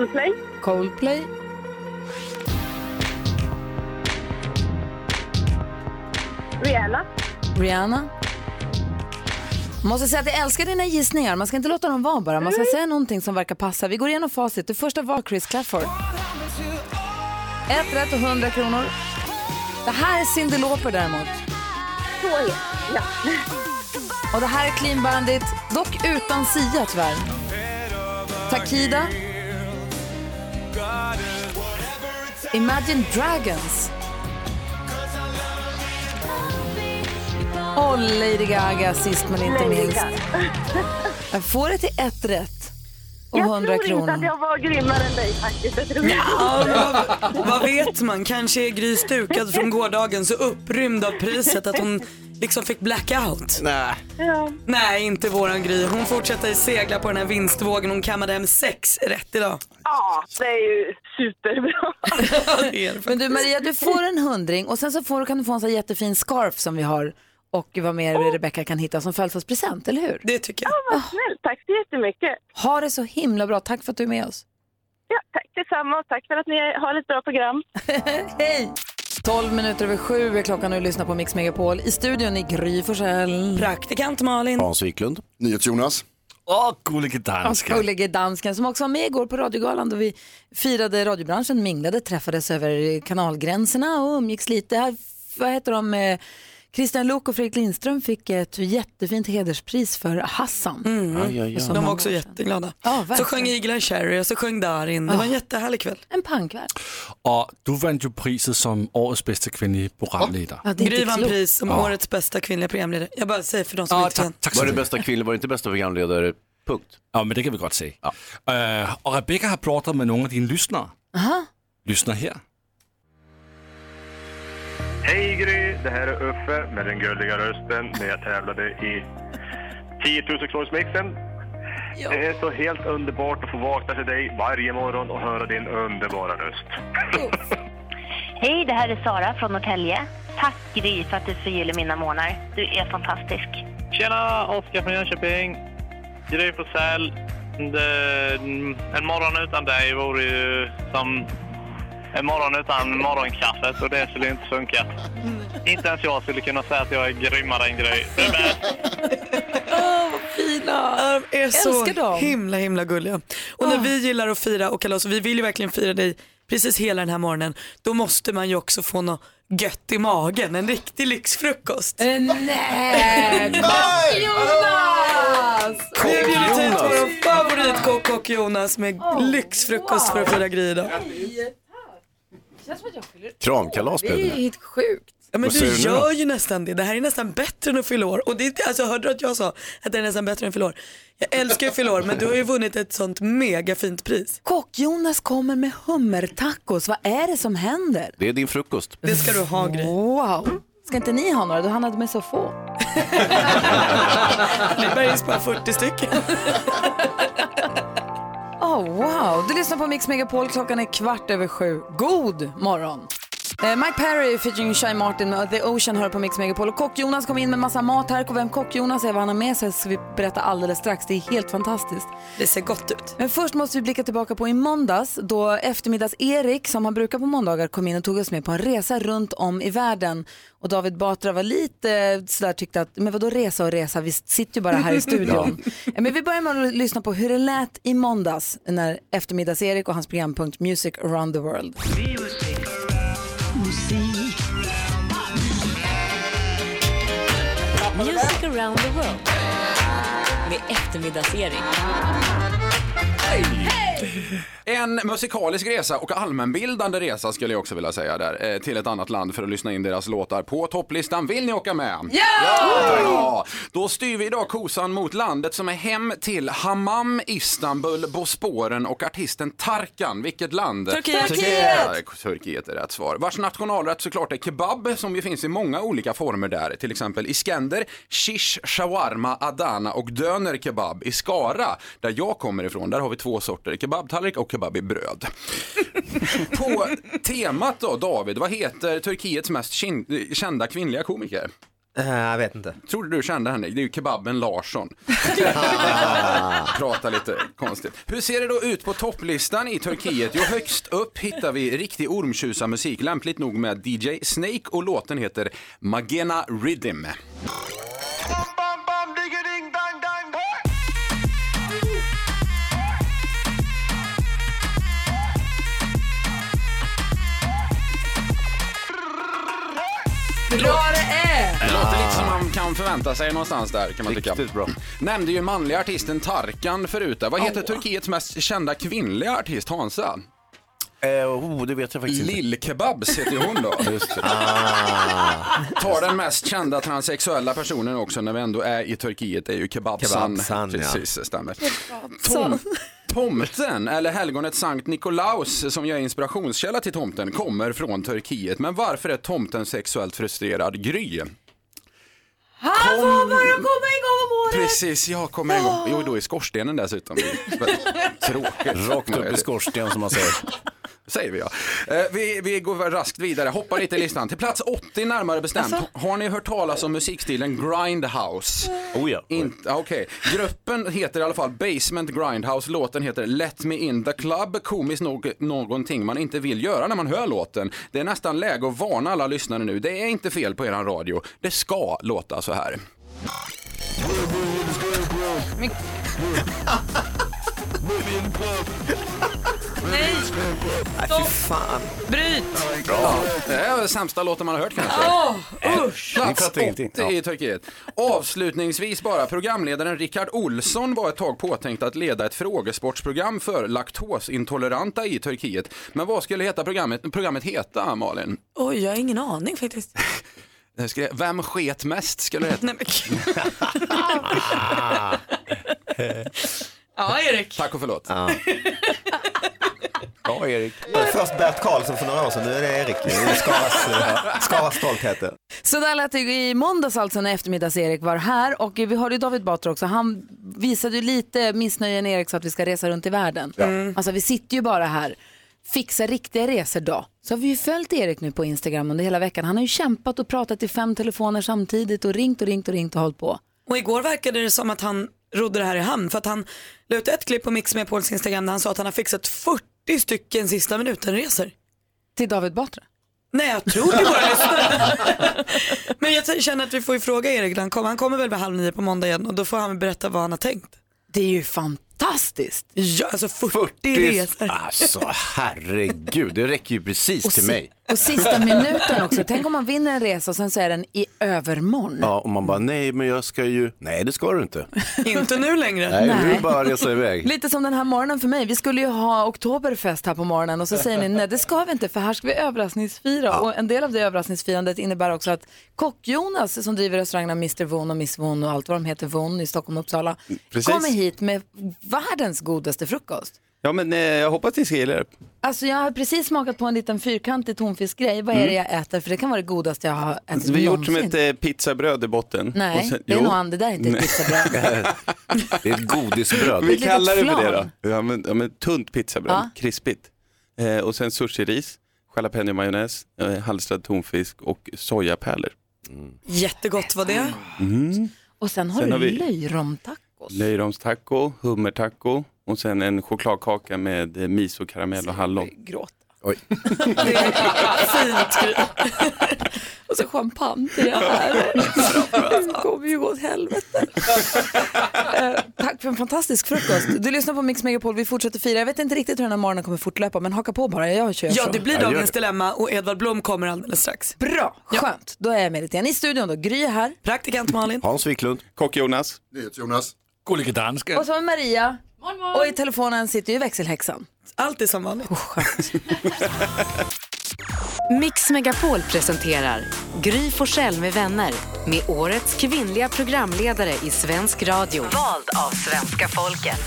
Coldplay. Coldplay. Rihanna. Rihanna. Måste säga att jag älskar dina gissningar. Man ska inte låta dem vara bara. Man ska säga någonting som verkar passa. Vi går igenom facit. Det första var Chris Clafford. Ett rätt och 100 kronor. Det här är Cyndi Lauper däremot. Så ja. Och det här är Clean Bandit, dock utan Sia tyvärr. Takida. Imagine Dragons. Och Lady Gaga sist men inte Lady minst. (laughs) Jag får det till ett rätt och Jag 100 tror inte kronor. att jag var grymmare än dig faktiskt. Jag tror Ja, vad, vad vet man? Kanske är Gry stukad från gårdagen så upprymd av priset att hon liksom fick blackout. Nej. Ja. Nej, inte våran Gry. Hon fortsätter segla på den här vinstvågen. Hon kammade hem sex rätt idag. ja, det är ju superbra. (laughs) Men du Maria, du får en hundring och sen så får, kan du få en sån här jättefin scarf som vi har och vad mer Rebecca kan hitta som födelsedagspresent, eller hur? Det tycker jag. Ja, vad snällt. Tack så jättemycket. Ha det så himla bra. Tack för att du är med oss. Ja, tack detsamma och tack för att ni har ett bra program. (laughs) Hej! 12 minuter över sju är klockan och du lyssnar på Mix Megapol. I studion i Gry Forssell. Praktikant Malin. Hans Wiklund. NyhetsJonas. Åh, gullige Och dansken. gullige dansken som också var med igår på radiogalan då vi firade radiobranschen, minglade, träffades över kanalgränserna och umgicks lite. Här, vad heter de? Christian Luuk och Fredrik Lindström fick ett jättefint hederspris för Hassan. Mm. Aj, aj, aj. De var också jätteglada. Ja, så sjöng Eagle Cherry och så sjöng Darin. Det var en jättehärlig kväll. En pangkväll. Och du vann ju priset som årets bästa kvinnliga programledare. Ja, Gry vann pris som Ja. årets bästa kvinnliga programledare. Jag bara säger för de som Ja, inte kan. Var det bästa kvinnliga, var det inte bästa programledare? Punkt. Ja, men det kan vi gott säga. Uh, och Rebecca har pratat med några av dina lyssnare. Aha. Lyssna här. Hej Gry, det här är Uffe med den gulliga rösten när jag tävlade i 10 000 kronorsmixen. Det är så helt underbart att få vakna till dig varje morgon och höra din underbara röst. Hej, det här är Sara från Norrtälje. Tack Gry för att du förgyller mina månader. Du är fantastisk. Tjena, Oskar från Jönköping. Gry Forssell. Det- En morgon utan dig vore ju som en morgon utan morgonkaffet och det skulle inte funka. Inte ens jag skulle kunna säga att jag är grymmare än Gry. Du är bäst. Åh, vad fina! De är så Älskar dem. himla himla gulliga. Och när vi gillar att fira och kalas och vi vill ju verkligen fira dig precis hela den här morgonen. Då måste man ju också få något gött i magen, en riktig lyxfrukost. Eh, Nej! (laughs) Jonas! Vi har bjudit hit vår favoritkock Kock Jonas med lyxfrukost för att fira Gry idag. Känns som att jag fyller Kramkalas blev Det är det. helt sjukt. Ja, men Vad du säger du nu gör då? ju nästan det. Det här är nästan bättre än att fylla år. Och det, är- alltså, hörde du att jag sa att det är nästan bättre än att fylla år? Jag älskar ju att fylla år men du har ju vunnit ett sånt mega fint pris. Kock-Jonas kommer med hummertacos. Vad är det som händer? Det är din frukost. Det ska du ha Gry. Wow. Ska inte ni ha några? Du handlade med så få. (laughs) Det börjar bara 40 stycken. (laughs) Oh, wow. Du lyssnar på Mix Megapol. Klockan är kvart över sju. God morgon! Eh, Mike Perry featuring Shy Martin med The Ocean hör på Mix Megapol. Och Kock-Jonas kom in med massa mat här. Och vem Kock-Jonas är, vad han har med sig, ska vi berätta alldeles strax. Det är helt fantastiskt. Det ser gott ut. Men först måste vi blicka tillbaka på i måndags då eftermiddags-Erik, som han brukar på måndagar, kom in och tog oss med på en resa runt om i världen. Och David Batra var lite sådär tyckte att, men vadå resa och resa, vi sitter ju bara här i studion. (laughs) Ja, Men vi börjar med att lyssna på hur det lät i måndags när eftermiddags-Erik och hans programpunkt Music around the world. Music around the world. Med eftermiddags-Erik. En musikalisk resa och allmänbildande resa skulle jag också vilja säga där, eh, till ett annat land för att lyssna in deras låtar på topplistan. Vill ni åka med? Ja! ja! Då styr vi idag kosan mot landet som är hem till Hammam, Istanbul, Bosporen och artisten Tarkan. Vilket land? Turkiet. Turkiet! Turkiet är rätt svar. Vars nationalrätt såklart är kebab som ju finns i många olika former där. Till exempel iskender, shish, shawarma, adana och döner kebab. I Skara, där jag kommer ifrån, där har vi två sorter. Kebabtallrik och kebab i bröd. (laughs) På temat då, David, vad heter Turkiets mest kin- kända kvinnliga komiker? jag vet inte. Tror du du kände henne? Det är ju kebaben Larsson. (laughs) Prata lite konstigt. Hur ser det då ut på topplistan i Turkiet? Jo, högst upp hittar vi riktig ormtjusarmusik, lämpligt nog med DJ Snake och låten heter Magena Rhythm. Bra det är! Det låter lite som man kan förvänta sig någonstans där kan man tycka. Riktigt bra. Nämnde ju manliga artisten Tarkan förut. där. Vad heter Turkiets mest kända kvinnliga artist Hansa? Oh, det vet jag faktiskt inte. Lill-Kebabs heter ju hon då. (laughs) Just det. Tar den mest kända transsexuella personen också när vi ändå är i Turkiet är ju Kebabsan. Kebabsan, ja. Precis, det stämmer. Tom, tomten, eller helgonet Sankt Nikolaus som ju är inspirationskälla till tomten, kommer från Turkiet. Men varför är tomten sexuellt frustrerad? Gry. Han får bara komma igång om året! Precis, jag kommer igång. Jo, då i skorstenen dessutom. Det Tråkigt. Rakt upp i skorsten som man säger. Säger vi ja. Eh, Vi, vi går raskt vidare, hoppar lite i listan. Till plats 80 närmare bestämt. Alltså? Har ni hört talas om musikstilen Grindhouse? Oh ja. Inte- Okej, gruppen heter i alla fall Basement Grindhouse. Låten heter Let Me In The Club. Komiskt nog någonting man inte vill göra när man hör låten. Det är nästan läge att varna alla lyssnare nu. Det är inte fel på eran radio. Det ska låta så här. (laughs) Nej! Nej, fy fan. Bryt! Bra. Det är den sämsta låten man har hört kanske. Åh, usch. Plats fattar 80 ingenting. Ja. i Turkiet. Avslutningsvis bara, programledaren Rickard Olsson var ett tag påtänkt att leda ett frågesportsprogram för laktosintoleranta i Turkiet. Men vad skulle heta programmet, programmet heta, Malin? Oj, jag har ingen aning faktiskt. (laughs) Det skulle- Vem sket mest skulle det heta. Nej, men... (laughs) (laughs) ja, Erik. Tack och förlåt. Bra (laughs) Erik. Först Bert Karlsson för några år sedan, nu är det Erik. Det är Skaras, eh, Skaras stolthet. det. Så där lät det i måndags alltså när eftermiddags-Erik var här och vi hörde ju David Batra också. Han visade ju lite missnöjen Erik så att vi ska resa runt i världen. Mm. Alltså vi sitter ju bara här. Fixa riktiga resor då. Så har vi ju följt Erik nu på Instagram under hela veckan. Han har ju kämpat och pratat i fem telefoner samtidigt och ringt och ringt och ringt och hållit på. Och igår verkade det som att han rodde det här i hamn för att han la ut ett klipp på Mix med Pauls Instagram där han sa att han har fixat 40 stycken sista minuten-resor. Till David Batra? Nej, jag tror till våra lyssnare. (laughs) Men jag känner att vi får ju fråga Erik när han kommer. Han kommer väl vid halv nio på måndag igen och då får han berätta vad han har tänkt. Det är ju fantastiskt. Ja, alltså 40, resor. Alltså herregud, det räcker ju precis Och till mig. Och sista minuten också. Tänk om man vinner en resa och sen så är den i övermorgon. Ja, och man bara, nej men jag ska ju, nej det ska du inte. (laughs) Inte nu längre. Nej, nu Nej. det bara resa iväg. Lite som den här morgonen för mig. Vi skulle ju ha oktoberfest här på morgonen och så säger ni nej det ska vi inte för här ska vi överraskningsfira. Och en del av det överraskningsfirandet innebär också att Kock-Jonas som driver restaurangerna Mr Von och Miss Von och allt vad de heter Von i Stockholm och Uppsala Precis. kommer hit med världens godaste frukost. Ja, men eh, jag hoppas ni ska gilla det. Alltså jag har precis smakat på en liten fyrkantig tonfiskgrej. Vad är det jag äter? För det kan vara det godaste jag har ätit Vi har gjort som någonsin. ett eh, pizzabröd i botten. Nej, Och sen- det är jo. nog an- det där är inte ett pizzabröd. (laughs) Det är ett godisbröd. Vi kallar det för det flan. då. Ja, men, ja, men tunt pizzabröd, Ja. krispigt. Eh, och sen sushiris, jalapeno-majonnäs, eh, halstrad tonfisk och sojapärlor. Jättegott var det. Mm. Och sen har Sen du har vi- löjromtacos. Löjromstaco, hummertaco och sen en chokladkaka med eh, miso, karamell och hallon. Gråta. Oj. (laughs) Fint. (laughs) Och så champagne till det här. Det kommer ju gå åt helvete. (laughs) Eh, tack för en fantastisk frukost. Du lyssnar på Mix Megapol, vi fortsätter fira. Jag vet inte riktigt hur den här morgonen kommer fortlöpa, men haka på bara. Jag kör Ja, så. det blir dagens dilemma och Edvard Blom kommer alldeles strax. Bra, skönt. Då är jag med lite grann. I studion då, Gry är här. Praktikant Malin. Hans Wiklund. Kock Jonas. Jonas. Gullige danska. Och så har vi Maria. Och i telefonen sitter ju växelhäxan. Allt är som vanligt. (laughs) Mix Megapol presenterar Gry Forssell med vänner med årets kvinnliga programledare i svensk radio. Vald av svenska folket.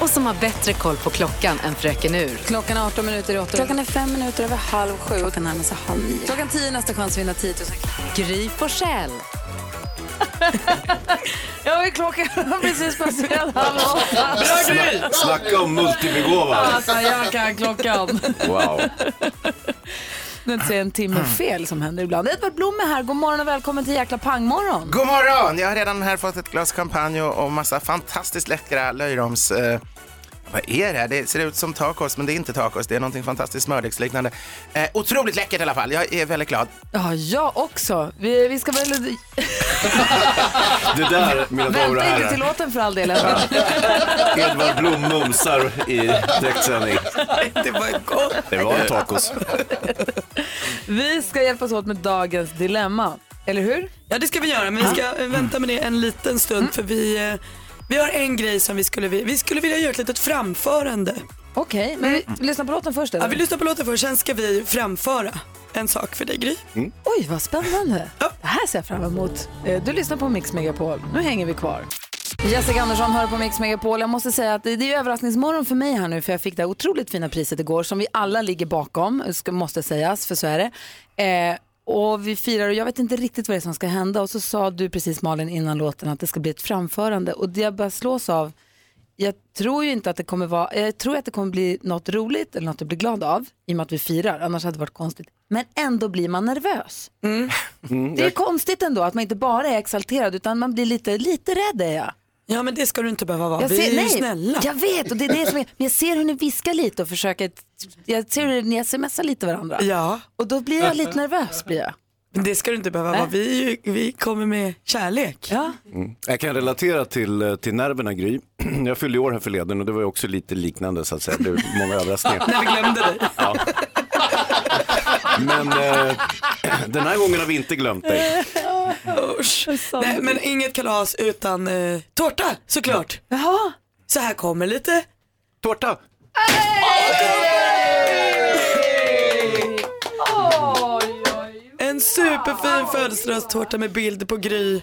Och som har bättre koll på klockan än Fröken Ur. Klockan är 18 minuter i 8. Klockan är fem minuter över halv sju. Klockan närmar sig halv nio. Klockan tio nästa chans att vinna 10 000 Gry Forssell. (laughs) Ja, men klockan har precis passerat halv åtta. Snack, snacka om multibegåvad. Alltså, jag kan klockan. Wow. Det är inte en timme fel som händer ibland. Edvard Blom är här. God morgon och välkommen till Jäkla pangmorgon. God morgon! Jag har redan här fått ett glas champagne och och massa fantastiskt läckra löjroms... Eh, vad är det? här? Det ser ut som tacos, men det är inte tacos. Det är någonting fantastiskt smördegsliknande. Eh, otroligt läckert i alla fall. Jag är väldigt glad. Ja, jag också. Vi, vi ska väl... Det där, mina damer och Vänta inte till herrar. låten för all del. Edvard. (laughs) Edvard Blom mumsar i direktsändning. Det var gott. Det var en tacos. Vi ska hjälpas åt med dagens dilemma. Eller hur? Ja, det ska vi göra, men vi ska eh, vänta med det en liten stund för vi, eh, vi har en grej som vi skulle, vi, vi skulle vilja göra ett litet framförande. Okej, men vi lyssnar på låten först Ja, eller? vi lyssnar på låten först, sen ska vi framföra en sak för dig Gry. Oj, vad spännande. Det här ser jag fram emot. Eh, Du lyssnar på Mix Megapol. Nu hänger vi kvar. Jessica Andersson hör på Mix Megapol. Jag måste säga att det det är överraskningsmorgon för mig här nu för jag fick det här otroligt fina priset igår som vi alla ligger bakom, ska, måste sägas, för så är det. Eh, och vi firar och jag vet inte riktigt vad det är som ska hända och så sa du precis Malin innan låten att det ska bli ett framförande och det jag bara slås av jag tror ju inte att det kommer vara, jag tror att det kommer bli något roligt eller något att bli glad av i och med att vi firar, annars hade det varit konstigt. Men ändå blir man nervös. Mm, Det är jag, konstigt ändå att man inte bara är exalterad utan man blir lite, lite rädd är jag. Ja men det ska du inte behöva vara, jag vi är ju nej, snälla. Jag vet och det är det som är, men jag ser hur ni viskar lite och försöker, jag ser hur ni smsar lite varandra. Ja. Och då blir jag lite nervös blir jag. Men det ska du inte behöva vara, vi, vi kommer med kärlek. Ja. mm. jag kan relatera till, eh, till nerverna Gry. (clears throat) Jag fyllde år här förleden och det var ju också lite liknande så att säga. Det blev många (laughs) överraskningar. När vi glömde dig. Ja. Men eh, (clears throat) den här gången har vi inte glömt dig. Usch. Nej, men inget kalas utan eh, tårta såklart. Jaha. Så här kommer lite. Tårta! En superfin födelsedagstårta med bild på Gry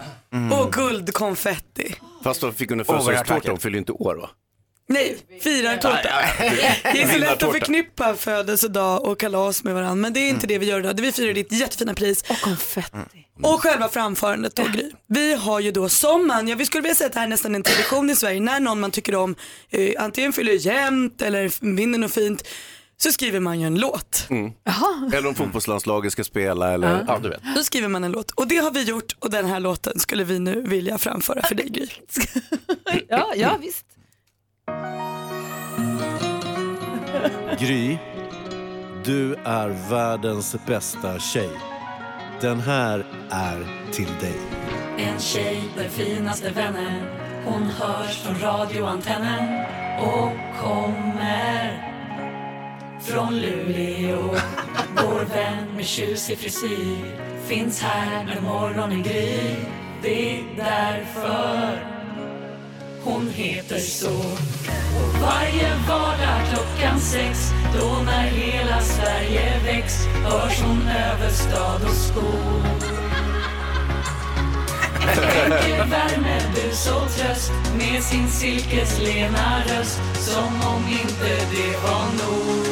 och guldkonfetti. Fast de fick under Oerhört födelsedagstårta, de fyller ju inte år va? Nej, firar tårta. Det är så lätt att förknippa födelsedag och kalas med varandra men det är inte det vi gör idag. Det vi firar ditt jättefina pris. Och konfetti. Och själva framförandet då Gry. Vi har ju då som man, ja, vi skulle vilja säga att det här är nästan en tradition i Sverige, när någon man tycker om eh, antingen fyller jämnt eller vinner något fint så skriver man ju en låt. Mm. Eller om fotbollslandslaget ska spela eller, ja, du vet. Då skriver man en låt och det har vi gjort och den här låten skulle vi nu vilja framföra för dig Gry. (laughs) Ja, ja visst. Gry, du är världens bästa tjej. Den här är till dig. En tjej, den finaste vännen Hon hörs från radioantennen och kommer från Luleå (laughs) Vår vän med tjusig frisyr finns här när morgonen gryr Det är därför hon heter så Och varje vardag klockan sex Då när hela Sverige väcks Hörs hon över stad och skog Skänker värme, bus och tröst med sin silkeslena röst som om inte det var nog.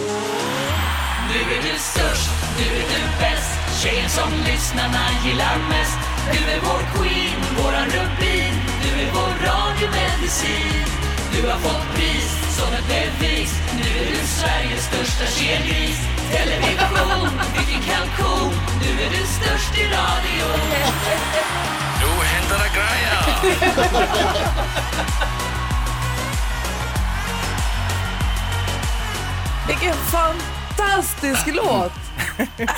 Nu är du störst, nu är du bäst, tjejen som lyssnarna gillar mest. Du är vår queen, våran rubin, du är vår rad radiomedicin. Du har fått pris som ett bevis, nu är du Sveriges största kelgris. Television, vilken kalkon. Nu är du störst i radio. Nu händer det grejer! Vilken fantastisk låt!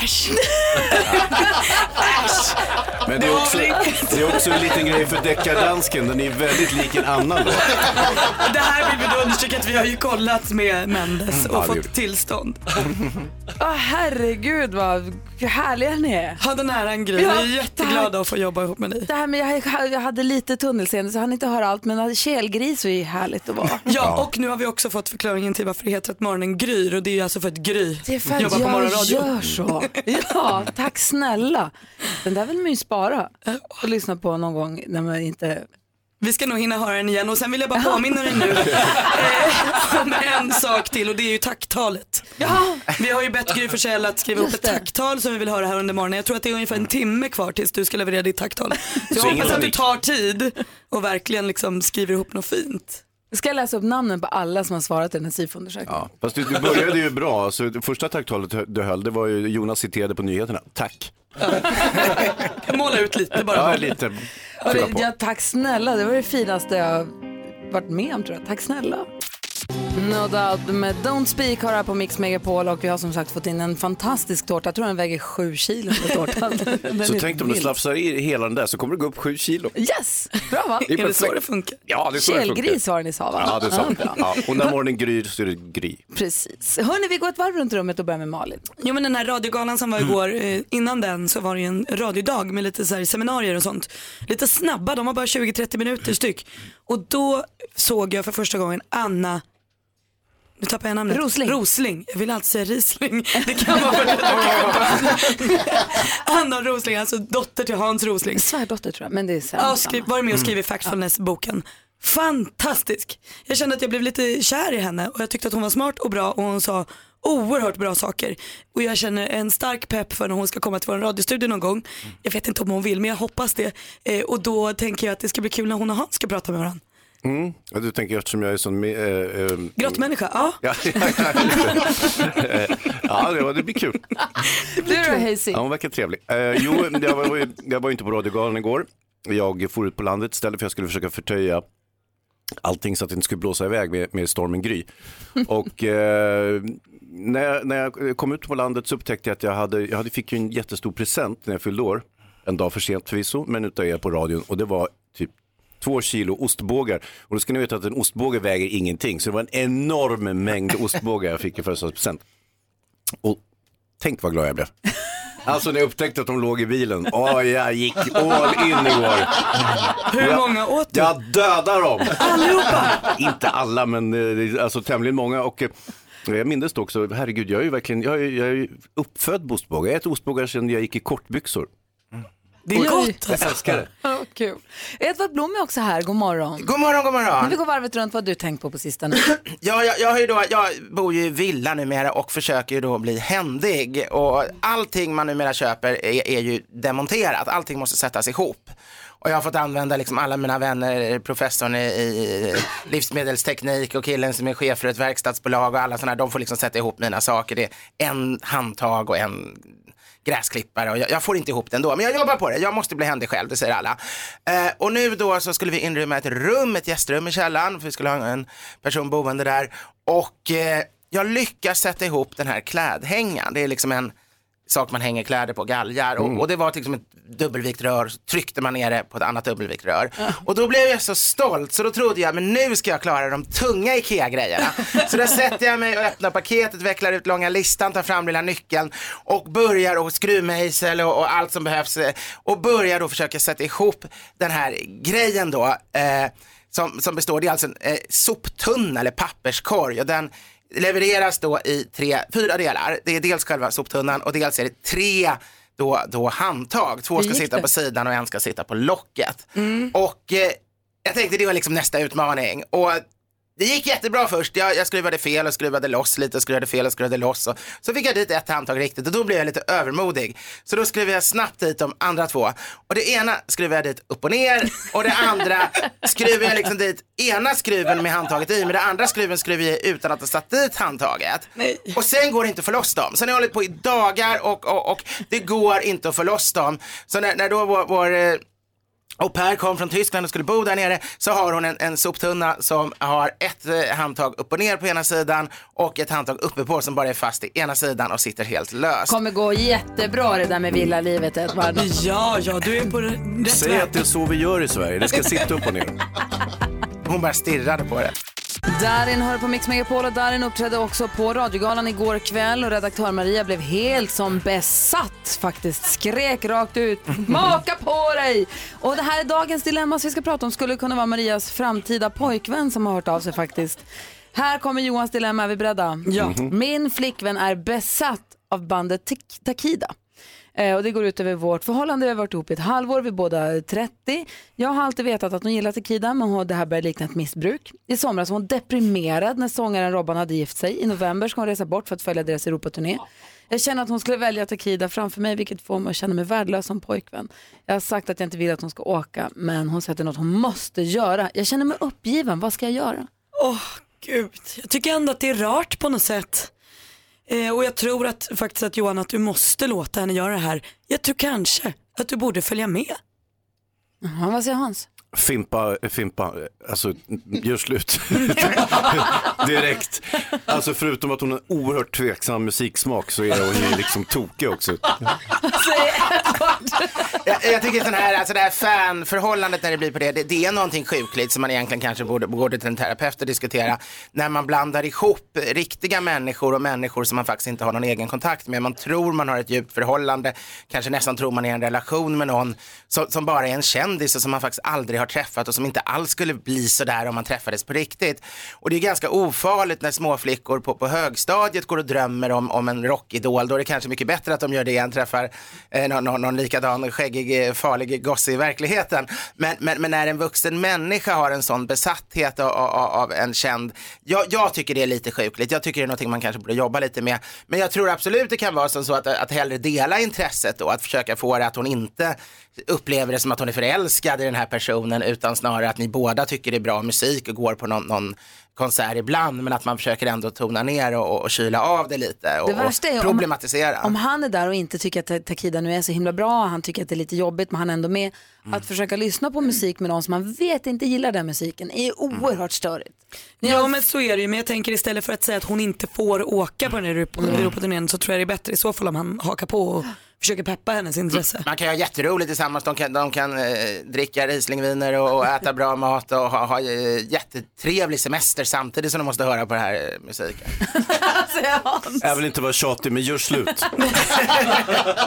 Äsch. Men det är, också, det är också en liten grej för deckardansken, den är väldigt lik en annan låt. Det här vill vi då understryka att vi har ju kollat med Mendes och Ja, fått tillstånd. Åh, herregud vad härliga ni är. Ha den äran Gry, vi är jätteglada att få jobba ihop med dig. Det här med, jag, jag hade lite tunnelseende så jag hann inte höra allt men kelgris var ju härligt att vara. Ja, och nu har vi också fått förklaringen till varför det heter att morgonen gryr och det är alltså för att Gry Det är för att jobbar på morgonradio. Gör så. Ja, tack snälla. Den där vill man ju spara och lyssna på någon gång när man inte... Vi ska nog hinna höra den igen och sen vill jag bara påminna dig nu (laughs) eh, om en sak till och det är ju tacktalet. Vi har ju bett Gry Forssell att skriva upp ett tacktal som vi vill höra här under morgonen. Jag tror att det är ungefär en timme kvar tills du ska leverera ditt tacktal. Så jag Så hoppas att du tar tid och verkligen liksom skriver ihop något fint. Ska jag läsa upp namnen på alla som har svarat i den här SIFO-undersökningen? Ja, fast du, du började ju bra. Så det första tacktalet du höll, det var ju Jonas citerade på nyheterna. Tack. Måla ut lite bara. Ja, lite. Fylla på. ja, tack snälla, det var det finaste jag varit med om tror jag. Tack snälla. No doubt med Don't Speak har här på Mix Megapol och vi har som sagt fått in en fantastisk tårta. Jag tror den väger sju kilo tårtan. (laughs) Så är tänk om du slafsar i hela den där så kommer det gå upp sju kilo. Yes, bra va? Det är perfekt. funkar? Ja, det är så det funkar. Kelgris var det ni sa va? Ja, det är bra. Ja, (laughs) och när morgonen gryr så är det gry. Precis. Hörni, vi går ett varv runt rummet och börjar med Malin. Jo men den här radiogalan som var igår, eh, innan den så var det ju en radiodag med lite så här seminarier och sånt. Lite snabba, de var bara 20-30 minuter styck. Och då såg jag för första gången Anna nu tappar jag namnet. Rosling. Rosling. Jag vill alltid säga Riesling. Det kan vara för (laughs) Anna Rosling, alltså dotter till Hans Rosling. Svärdotter tror jag, men det är sen. Ja, skri- var med och skrev i Factfulness-boken. Fantastisk! Jag kände att jag blev lite kär i henne och jag tyckte att hon var smart och bra och hon sa oerhört bra saker. Och jag känner en stark pepp för när hon ska komma till vår radiostudio någon gång. Jag vet inte om hon vill men jag hoppas det. Eh, och då tänker jag att det ska bli kul när hon och Hans ska prata med varandra. Mm. Ja, du tänker eftersom jag är sån... Äh, äh, Grottmänniska, ja. Ja, (laughs) ja det, var- det blir kul. Du då Hayes? Ja, hon verkar trevlig. Eh, jo, jag var, ju- jag var inte på radiogalan igår. Jag for ut på landet istället för jag skulle försöka förtöja allting så att det inte skulle blåsa iväg med, med stormen Gry. Och eh, när, jag, när jag kom ut på landet så upptäckte jag att jag hade, jag hade fick ju en jättestor present när jag fyllde år. En dag för sent förvisso, men utav er på radion. Och det var två kilo ostbågar. Och då ska ni veta att en ostbåge väger ingenting. Så det var en enorm mängd ostbågar jag fick i födelsedagspresent. Och tänk vad glad jag blev. Alltså när jag upptäckte att de låg i bilen. Åh, jag gick all in igår. Hur Jag- många åt du? Jag dödar dem. Allihopa? Inte alla, men eh, alltså tämligen många. Och, eh, jag minns det också, herregud, jag är ju verkligen, jag är, jag är uppfödd på ostbågar. Jag äter ostbågar sedan jag gick i kortbyxor. Det är gott Jag älskar det. Ja, kul. Edvard Blom är också här, god morgon. God morgon, god morgon. Men vi går varvet runt, vad har du tänkt på på sistone? (clears throat) Ja, jag, jag, har ju då, jag bor ju i villa numera och försöker ju då bli händig. Och allting man numera köper är, är ju demonterat, allting måste sättas ihop. Och jag har fått använda liksom alla mina vänner, professorn i, i livsmedelsteknik och killen som är chef för ett verkstadsbolag och alla sådana, de får liksom sätta ihop mina saker. Det är en handtag och en gräsklippare och jag, jag får inte ihop det ändå. Men jag jobbar på det, jag måste bli händig själv, det säger alla. Eh, och nu då så skulle vi inrymma ett rum, ett gästrum i källaren, för vi skulle ha en person boende där. Och eh, jag lyckas sätta ihop den här klädhängaren. Det är liksom en sak man hänger kläder på, galgar. Och, och det var liksom ett dubbelvikt rör, så tryckte man ner det på ett annat dubbelvikt rör. Och då blev jag så stolt så då trodde jag, men nu ska jag klara de tunga IKEA-grejerna. (laughs) så då sätter jag mig och öppnar paketet, vecklar ut långa listan, tar fram lilla nyckeln och börjar och skruvmejsel och, och allt som behövs. eh, Och börjar då försöka sätta ihop den här grejen då. Eh, som, som består, det är alltså en eh, soptunna eller papperskorg och den levereras då i tre, fyra delar. Det är dels själva soptunnan och dels är det tre då, då handtag. Två ska sitta på sidan och en ska sitta på locket. Och eh, jag tänkte det var liksom nästa utmaning. Och det gick jättebra först. Jag, jag skruvade fel och skruvade loss lite, skruvade fel och skruvade loss. Och, så fick jag dit ett handtag riktigt och då blev jag lite övermodig. Så då skruvade jag snabbt dit de andra två. Och det ena skruvade jag dit upp och ner och det andra (laughs) skruvade jag liksom dit ena skruven med handtaget i men det andra skruven skruvade jag utan att ha satt dit handtaget. Och sen går det inte att få loss dem. Sen har jag hållit på i dagar och, och, och det går inte att få loss dem. Så när, när då vår, vår eh, och Per kom från Tyskland och skulle bo där nere så har hon en, en soptunna som har ett eh, handtag upp och ner på ena sidan och ett handtag uppe på som bara är fast i ena sidan och sitter helt löst. Kommer gå jättebra det där med villalivet Edvard. Ja, ja, du är på rätt Säg att det är så vi gör i Sverige. Det ska sitta upp och ner. Hon bara stirrade på det. Darin hör på Mix Megapol och Darin uppträdde också på radiogalan igår kväll och redaktör Maria blev helt som besatt faktiskt. Skrek rakt ut, (laughs) maka på dig! Och det här är dagens dilemma som vi ska prata om skulle kunna vara Marias framtida pojkvän som har hört av sig faktiskt. Här kommer Johans dilemma, är vi beredda? Ja. Min flickvän är besatt av bandet Takida. Eh, och det går ut över vårt förhållande. Vi har varit ihop i ett halvår, vi är båda 30. Jag har alltid vetat att hon gillar Takida, men hon, det här börjar likna ett missbruk. I somras var hon deprimerad när sångaren Robban hade gift sig. I november ska hon resa bort för att följa deras Europaturné. Jag känner att hon skulle välja Takida framför mig, vilket får mig att känna mig värdelös som pojkvän. Jag har sagt att jag inte vill att hon ska åka, men hon säger att det är något hon måste göra. Jag känner mig uppgiven, vad ska jag göra? Åh gud, jag tycker ändå att det är rart på något sätt. Eh, och jag tror att faktiskt att Johan att du måste låta henne göra det här. Jag tror kanske att du borde följa med. Jaha, vad säger Hans? Fimpa, Fimpa, alltså gör slut. (laughs) Direkt. Alltså förutom att hon har en oerhört tveksam musiksmak så är hon ju liksom tokig också. Jag, jag tycker sån här, alltså det här fanförhållandet när det blir på det, det, det är någonting sjukligt som man egentligen kanske borde gå till en terapeut och diskutera. När man blandar ihop riktiga människor och människor som man faktiskt inte har någon egen kontakt med. Man tror man har ett djupt förhållande, kanske nästan tror man är i en relation med någon som, som bara är en kändis och som man faktiskt aldrig har träffat och som inte alls skulle bli sådär om man träffades på riktigt. Och det är ganska ofarligt när småflickor på, på högstadiet går och drömmer om, om en rockidol. Då är det kanske mycket bättre att de gör det än träffar eh, någon, någon, någon likadan skäggig, eh, farlig gosse i verkligheten. Men, men, men när en vuxen människa har en sån besatthet av, av, av en känd, jag, jag tycker det är lite sjukligt. Jag tycker det är någonting man kanske borde jobba lite med. Men jag tror absolut det kan vara som så att, att hellre dela intresset då, att försöka få det att hon inte upplever det som att hon är förälskad i den här personen utan snarare att ni båda tycker det är bra musik och går på någon, någon konsert ibland men att man försöker ändå tona ner och, och kyla av det lite och, Det värsta är och om- problematisera. Om han är där och inte tycker att Ta- Takida nu är så himla bra, han tycker att det är lite jobbigt men han är ändå med. Mm. Att försöka lyssna på musik med någon som man vet inte gillar den musiken är oerhört störigt. Ja men så är det ju, men jag tänker istället för att säga att hon inte får åka på den här Europa- Mm. Europaturnén så tror jag det är bättre i så fall om han hakar på och försöker peppa hennes intresse. Man kan ha jätteroligt tillsammans, de kan, de kan eh, dricka Rieslingviner och, och äta bra mat och ha, ha eh, jättetrevlig semester samtidigt som de måste höra på den här eh, musiken. Jag vill inte vara tjatig men gör slut. (laughs)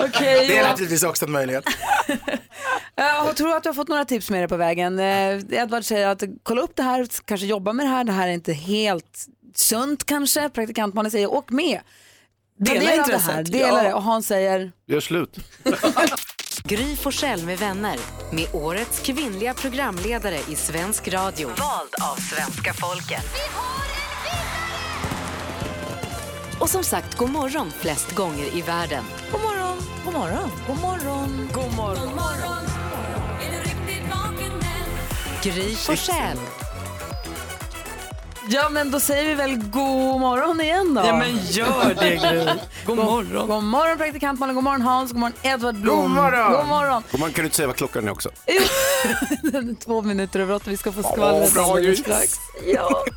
Okej, Det är naturligtvis också en möjlighet. (laughs) Jag tror att du har fått några tips med dig på vägen. Eh, Edvard säger att kolla upp det här, kanske jobba med det här. Det här är inte helt sunt kanske. Praktikantmannen säger åk med. Dela del av det intresset, här, dela ja. det. Och Hans säger Gör slut. (laughs) Gry Forssell med vänner. Med årets kvinnliga programledare i svensk radio. Vald av svenska folket. Och som sagt, god morgon flest gånger i världen. God morgon, god morgon, god morgon. God morgon. Gry Forssell. Ja men då säger vi väl god morgon igen då. Ja men gör det Gry. God morgon. God morgon praktikantmannen, god morgon Hans, god morgon Edvard Blom. God morgon. God morgon. Och man kan inte säga vad klockan är också. (laughs) Två minuter över åtta, vi ska få skvallret bra, alldeles strax. Ja. (laughs)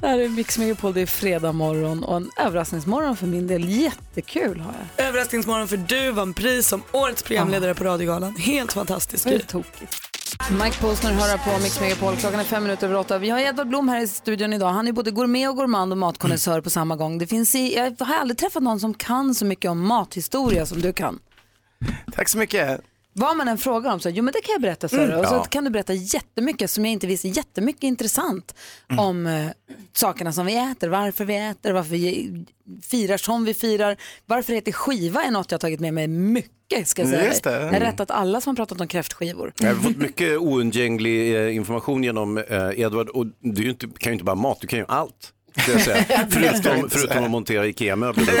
Det här är Mix Megapol, det är fredag morgon och en överraskningsmorgon för min del. Jättekul har jag. Överraskningsmorgon för du vann pris som årets programledare på Radiogalan. Helt fantastiskt Vad är Gry. det tokigt? Mike Posner hör på Mix Megapol. Klockan är fem minuter över åtta. Vi har Edvard Blom här i studion idag. Han är både gourmet och gourmand och matkonnässör på samma gång. Det finns i, jag har aldrig träffat någon som kan så mycket om mathistoria som du kan. Tack så mycket. Vad man än frågar om så, jo men det kan jag berätta så. Och så Ja. kan du berätta jättemycket som jag inte visste, jättemycket intressant om eh, sakerna som vi äter, varför vi äter, varför vi firar som vi firar. Varför det heter skiva är något jag har tagit med mig mycket ska jag säga. Just det. Jag har rättat alla som har pratat om kräftskivor. Jag har fått mycket oundgänglig eh, information genom eh, Edvard och du inte, kan ju inte bara mat, du kan ju allt. (laughs) förutom, förutom att montera IKEA-möbler. (laughs)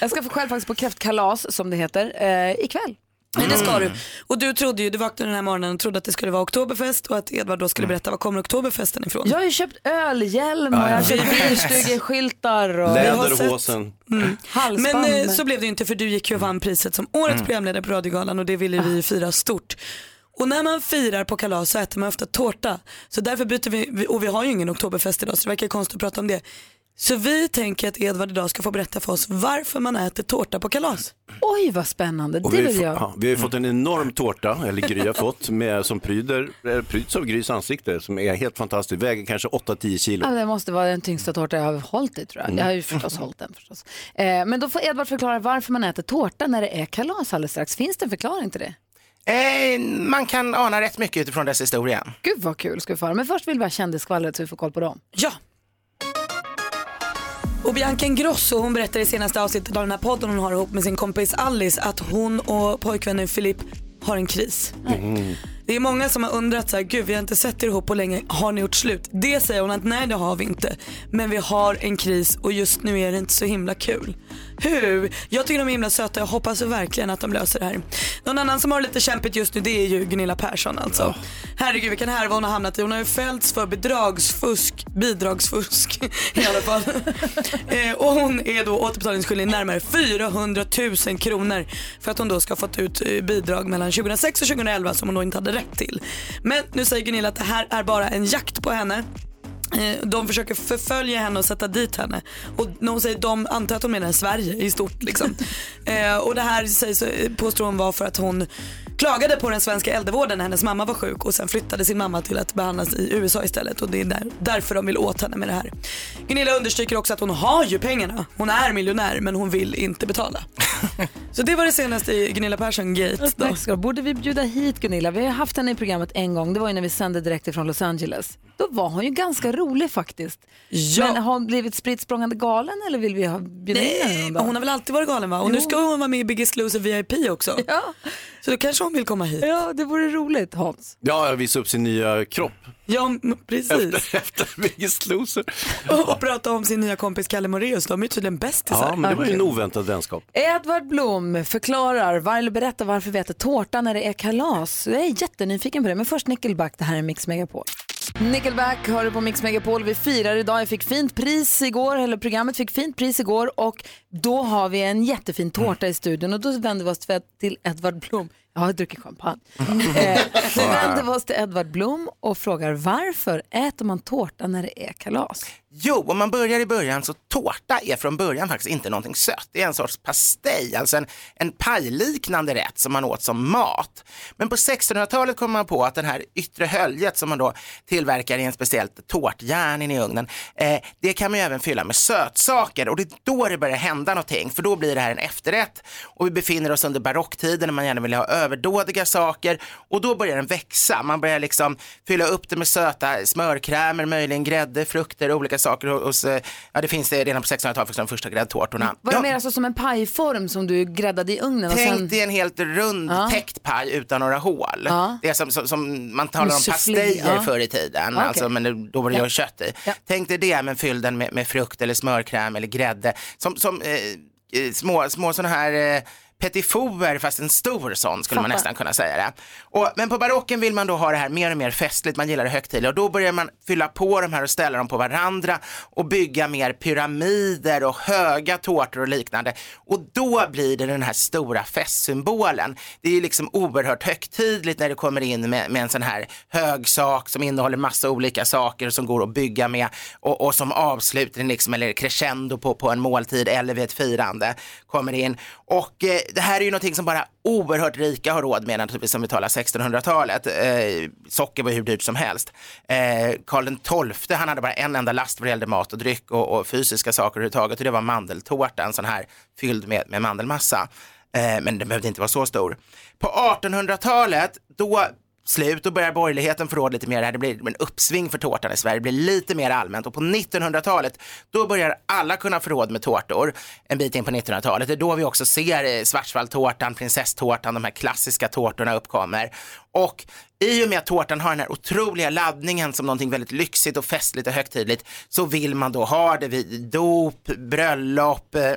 Jag ska få själv faktiskt på kräftkalas som det heter eh, ikväll. Nej, det ska du. Och du trodde ju, du vaknade den här morgonen och trodde att det skulle vara oktoberfest och att Edvard då skulle berätta var kommer oktoberfesten ifrån. Jag har ju köpt ölhjälm och Ja, jag har köpt bilstugeskyltar. Och Läderhosen. Mm. Halsband. Men eh, så blev det ju inte för du gick ju och vann priset som årets Mm. programledare på Radiogalan och det ville vi fira stort. Och när man firar på kalas så äter man ofta tårta. Så därför byter vi, och vi har ju ingen oktoberfest idag så det verkar konstigt att prata om det. Så vi tänker att Edvard idag ska få berätta för oss varför man äter tårta på kalas. Oj vad spännande, det vi, har vill jag. ja, vi har ju fått en enorm tårta, eller Gry har fått, med, som pryder, eh, pryds av Grys ansikte som är helt fantastisk. Väger kanske 8-10 kilo. Ja, det måste vara den tyngsta tårta jag har hållit i tror jag. Mm. Jag har ju förstås hållit den förstås. Eh, men då får Edvard förklara varför man äter tårta när det är kalas alldeles strax. Finns det en förklaring till det? Eh, man kan ana rätt mycket utifrån dess historia. Gud vad kul ska vi få höra. Men först vill vi ha kändisskvallret så vi får koll på dem. Ja. Och Bianca Ingrosso hon berättade i senaste avsnittet av den här podden hon har ihop med sin kompis Alice att hon och pojkvännen Filip har en kris. Det är många som har undrat så här, gud vi har inte sett er ihop på länge, har ni gjort slut? Det säger hon att nej det har vi inte. Men vi har en kris och just nu är det inte så himla kul. Hur? Jag tycker de är himla söta, jag hoppas verkligen att de löser det här. Någon annan som har lite kämpigt just nu det är ju Gunilla Persson alltså. Herregud vilken härva hon har hamnat i. Hon har ju fällts för bedragsfusk, bidragsfusk i alla fall. (laughs) eh, och hon är då återbetalningsskyldig närmare 400 000 kronor för att hon då ska ha fått ut eh, bidrag mellan 2006 och 2011 som hon då inte hade rätt till. Men nu säger Gunilla att det här är bara en jakt på henne. Eh, De försöker förfölja henne och sätta dit henne. Och när hon säger de antar att hon menar Sverige i stort. Liksom. (laughs) Eh, och det här sägs, påstår hon var för att hon klagade på den svenska äldrevården när hennes mamma var sjuk och sen flyttade sin mamma till att behandlas i USA istället och det är där, därför de vill åt henne med det här. Gunilla understryker också att hon har ju pengarna. Hon är miljonär men hon vill inte betala. (laughs) Så det var det senaste i Gunilla Persson-gate. Tack ska. Borde vi bjuda hit Gunilla? Vi har haft henne i programmet en gång. Det var ju när vi sände direkt ifrån Los Angeles. Då var hon ju ganska rolig faktiskt. Ja. Men har hon blivit spritt galen eller vill vi ha bjuda in henne hon har väl alltid varit galen va? Och nu ska hon vara med i Biggest Loser VIP också. Ja. Så då kanske hon vill komma hit. Ja, det vore roligt Hans. Ja, visa upp sin nya kropp. Ja, precis. Efter, (laughs) efter Biggest Loser. Och, och prata om sin nya kompis Kalle Moraeus. De är ju tydligen bästisar. Ja, men det var ju en oväntad vänskap. Edvard Blom förklarar, var, eller berättar varför vi äter tårta när det är kalas. Jag är jättenyfiken på det, men först Nickelback, det här är Mix Megapol. Nickelback hör du på Mix Megapol. Vi firar idag. Jag fick fint pris igår, eller programmet fick fint pris igår och då har vi en jättefin tårta i studion och då vänder vi oss till Edvard Blom. Jag har druckit champagne. (laughs) eh, vänder vi oss till Edvard Blom och frågar varför äter man tårta när det är kalas? Jo, om man börjar i början så tårta är från början faktiskt inte någonting sött. Det är en sorts pastej, alltså en, en pajliknande rätt som man åt som mat. Men på 1600-talet kom man på att den här yttre höljet som man då tillverkar i en speciellt tårtjärn in i ugnen, eh, det kan man ju även fylla med sötsaker och det är då det börjar hända någonting, för då blir det här en efterrätt och vi befinner oss under barocktiden när man gärna vill ha överdådiga saker och då börjar den växa. Man börjar liksom fylla upp det med söta smörkrämer, möjligen grädde, frukter, olika saker. Och, och så, ja, det finns det redan på 1600-talet, faktiskt de första gräddtårtorna. Var det Ja, mer alltså som en pajform som du gräddade i ugnen? Och Tänk sen... dig en helt rund Ja. täckt paj utan några hål. Ja. Det är som, som, som man talar om soufflé, pastejer ja. förr i tiden, Okej. alltså, men då var det Ja. kött i. Tänk dig det, men fyll den med, med frukt eller smörkräm eller grädde. Som, som eh, eh, små, små sådana här eh, petifoer, fast en stor sån skulle man Fattar. nästan kunna säga det. Och, men på barocken vill man då ha det här mer och mer festligt, man gillar det högtidliga och då börjar man fylla på de här och ställa dem på varandra och bygga mer pyramider och höga tårtor och liknande. Och då blir det den här stora festsymbolen. Det är ju liksom oerhört högtidligt när det kommer in med, med en sån här hög sak som innehåller massa olika saker som går att bygga med och, och som avslutning liksom, eller crescendo på, på en måltid eller vid ett firande kommer in. Och eh, det här är ju någonting som bara oerhört rika har råd med naturligtvis som vi talar 1600-talet. Eh, socker var hur dyrt som helst. Eh, Karl XII han hade bara en enda last vad det gällde mat och dryck och, och fysiska saker överhuvudtaget och det var mandeltårta, en sån här fylld med, med mandelmassa. Eh, men den behövde inte vara så stor. På 1800-talet då slut, då börjar borgerligheten få råd lite mer. Det blir en uppsving för tårtan i Sverige, det blir lite mer allmänt. Och på 1900-talet, då börjar alla kunna få råd med tårtor. En bit in på 1900-talet. Det är då vi också ser svartsvalltårtan, Schwarzwaldtårtan, prinsesstårtan, de här klassiska tårtorna uppkommer. Och i och med att tårtan har den här otroliga laddningen som någonting väldigt lyxigt och festligt och högtidligt så vill man då ha det vid dop, bröllop, eh,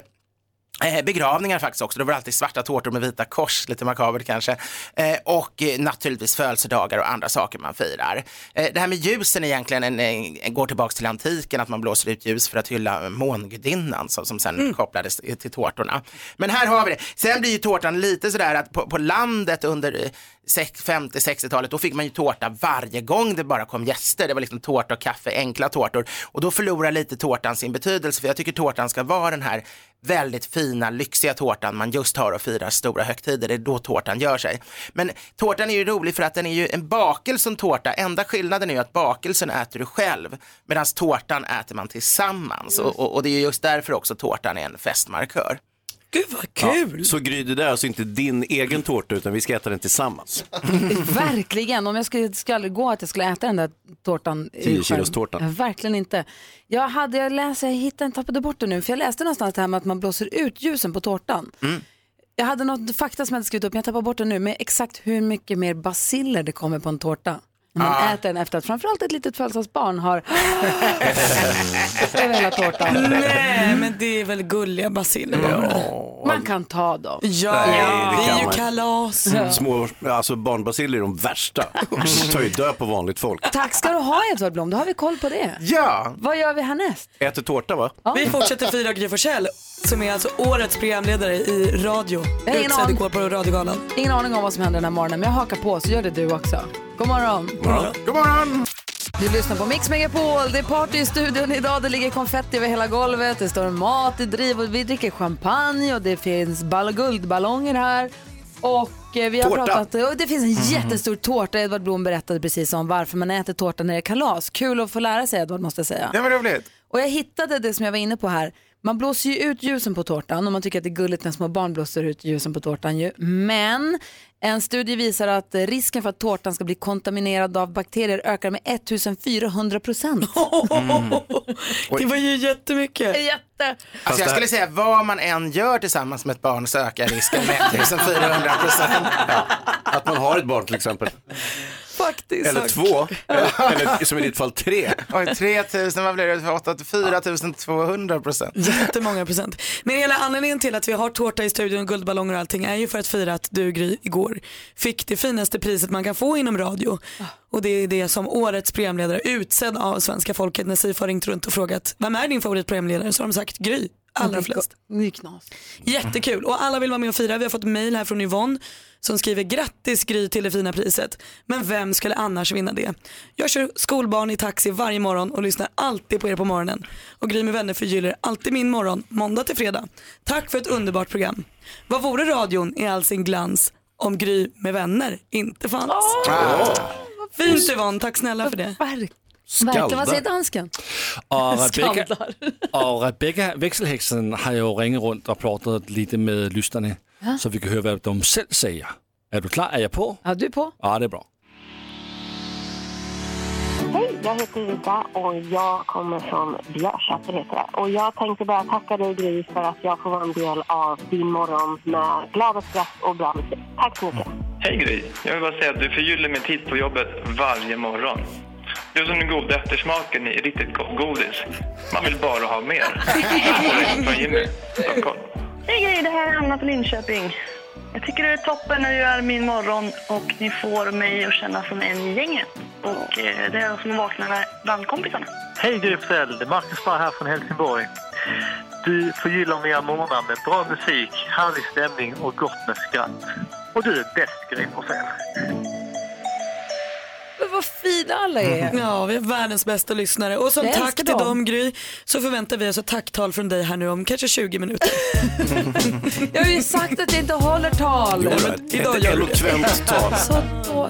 begravningar faktiskt också, det var alltid svarta tårtor med vita kors, lite makabert kanske. Eh, och eh, naturligtvis födelsedagar och andra saker man firar. Eh, det här med ljusen egentligen en, en, går tillbaks till antiken, att man blåser ut ljus för att hylla mångudinnan som, som sen kopplades till tårtorna. Men här har vi det. Sen blir ju tårtan lite sådär att på, på landet under eh, 50-60-talet, då fick man ju tårta varje gång det bara kom gäster. Det var liksom tårta och kaffe, enkla tårtor. Och då förlorar lite tårtan sin betydelse, för jag tycker tårtan ska vara den här väldigt fina, lyxiga tårtan man just har och firar stora högtider. Det är då tårtan gör sig. Men tårtan är ju rolig för att den är ju en bakelse som tårta. Enda skillnaden är ju att bakelsen äter du själv, medan tårtan äter man tillsammans. Och, och, och det är ju just därför också tårtan är en festmarkör. Gud vad kul! Så Gry, det där är alltså inte din egen tårta utan vi ska äta den tillsammans. (laughs) Verkligen, om jag skulle, skulle gå att jag skulle äta den där tårtan. i 10 själv. kilos tårtan. Ja, Verkligen inte. Jag hade, jag läste, jag hittade, jag tappade bort det nu, för jag läste någonstans det här med att man blåser ut ljusen på tårtan. Jag hade något fakta som jag hade skrivit upp, men jag tappar bort det nu, med exakt hur mycket mer basiller det kommer på en tårta. När man Ah. äter den efter att framförallt ett litet födelsedagsbarn har (laughs) över hela tårtan. Nej, men det är väl gulliga basiller. Man kan ta dem. Ja, Nej, det kan är ju man. kalas. Små, alltså barnbaciller är de värsta. De (laughs) tar ju död på vanligt folk. Tack ska du ha Edvard Blom, då har vi koll på det. Ja! Vad gör vi härnäst? Äter tårta va? Vi fortsätter fira Gry Forssell som är alltså årets programledare i radio. Jag har ingen igår på Radiogalan. Ingen aning om vad som händer den här morgonen, men jag hakar på så gör det du också. God morgon! God morgon! Du lyssnar på Mix Megapol. Det är party i studion idag. Det ligger konfetti över hela golvet. Det står mat i driv och vi dricker champagne och det finns ball guldballonger här. Och eh, vi har Tårta. pratat, och det finns en Mhm. jättestor tårta. Edvard Blom berättade precis om varför man äter tårta när det är kalas. Kul att få lära sig Edvard måste jag säga. Det var roligt. Och jag hittade det som jag var inne på här. Man blåser ju ut ljusen på tårtan och man tycker att det är gulligt när små barn blåser ut ljusen på tårtan ju. Men en studie visar att risken för att tårtan ska bli kontaminerad av bakterier ökar med 1400 procent. (laughs) Det var ju jättemycket. Jätte. Alltså jag skulle säga vad man än gör tillsammans med ett barn så ökar risken med 1400 procent. (laughs) Att man har ett barn till exempel. Faktiskt. Eller två. Eller som i ditt fall tre. Oj, 3000, vad blir det? för åtta- 4200 procent. Jättemånga procent. Men hela anledningen till att vi har tårta i studion, guldballonger och allting är ju för att fira att du Gry igår fick det finaste priset man kan få inom radio. Och det är det som årets programledare utsedd av svenska folket när SIFO har ringt runt och frågat vem är din favoritprogramledare så har de sagt Gry. Allra flest. Jättekul och alla vill vara med och fira. Vi har fått mail här från Yvonne som skriver grattis Gry till det fina priset. Men vem skulle annars vinna det? Jag kör skolbarn i taxi varje morgon och lyssnar alltid på er på morgonen. Och Gry med vänner förgyller alltid min morgon, måndag till fredag. Tack för ett underbart program. Vad vore radion i all sin glans om Gry med vänner inte fanns? Fint Yvonne, tack snälla för det. Verkligen, vad säger dansken? Och (laughs) Rebecca, Skaldar. och Rebecca växelhäxan har ju ringt runt och pratat lite med lyssnarna Ja. så vi kan höra vad de själv säger. Är du klar? Är jag på? Ja, du är på. Ja, det är bra. Hej, jag heter Rita och jag kommer från Björsäter heter det. Och jag tänkte bara tacka dig Gry för att jag får vara en del av din morgon med glada skratt och bra musik. Tack så mycket. Hej Gry! Jag vill bara säga att du förgyller min tid på jobbet varje morgon. Du är som den goda eftersmaken i riktigt gott godis. Man vill bara ha mer. Från Jimmy, Stockholm. Hej Gry, det här är Anna på Linköping. Jag tycker det är toppen när du gör min morgon och ni får mig att känna som en i gänget. Och eh, det är som att vakna med bandkompisarna. Hej Gry det är Marcus Barr här från Helsingborg. Du förgyller mina morgnar med bra musik, härlig stämning och gott med skratt. Och du är bäst Gry Forssell. Men vad fina alla är. Ja, vi är världens bästa lyssnare. Och som Jag tack älskar till dem. dem Gry så förväntar vi oss ett tacktal från dig här nu om kanske 20 minuter. (laughs) Jag har ju sagt att jag inte håller tal. Jo, men idag ett gör du det. eloquent tal. Så då...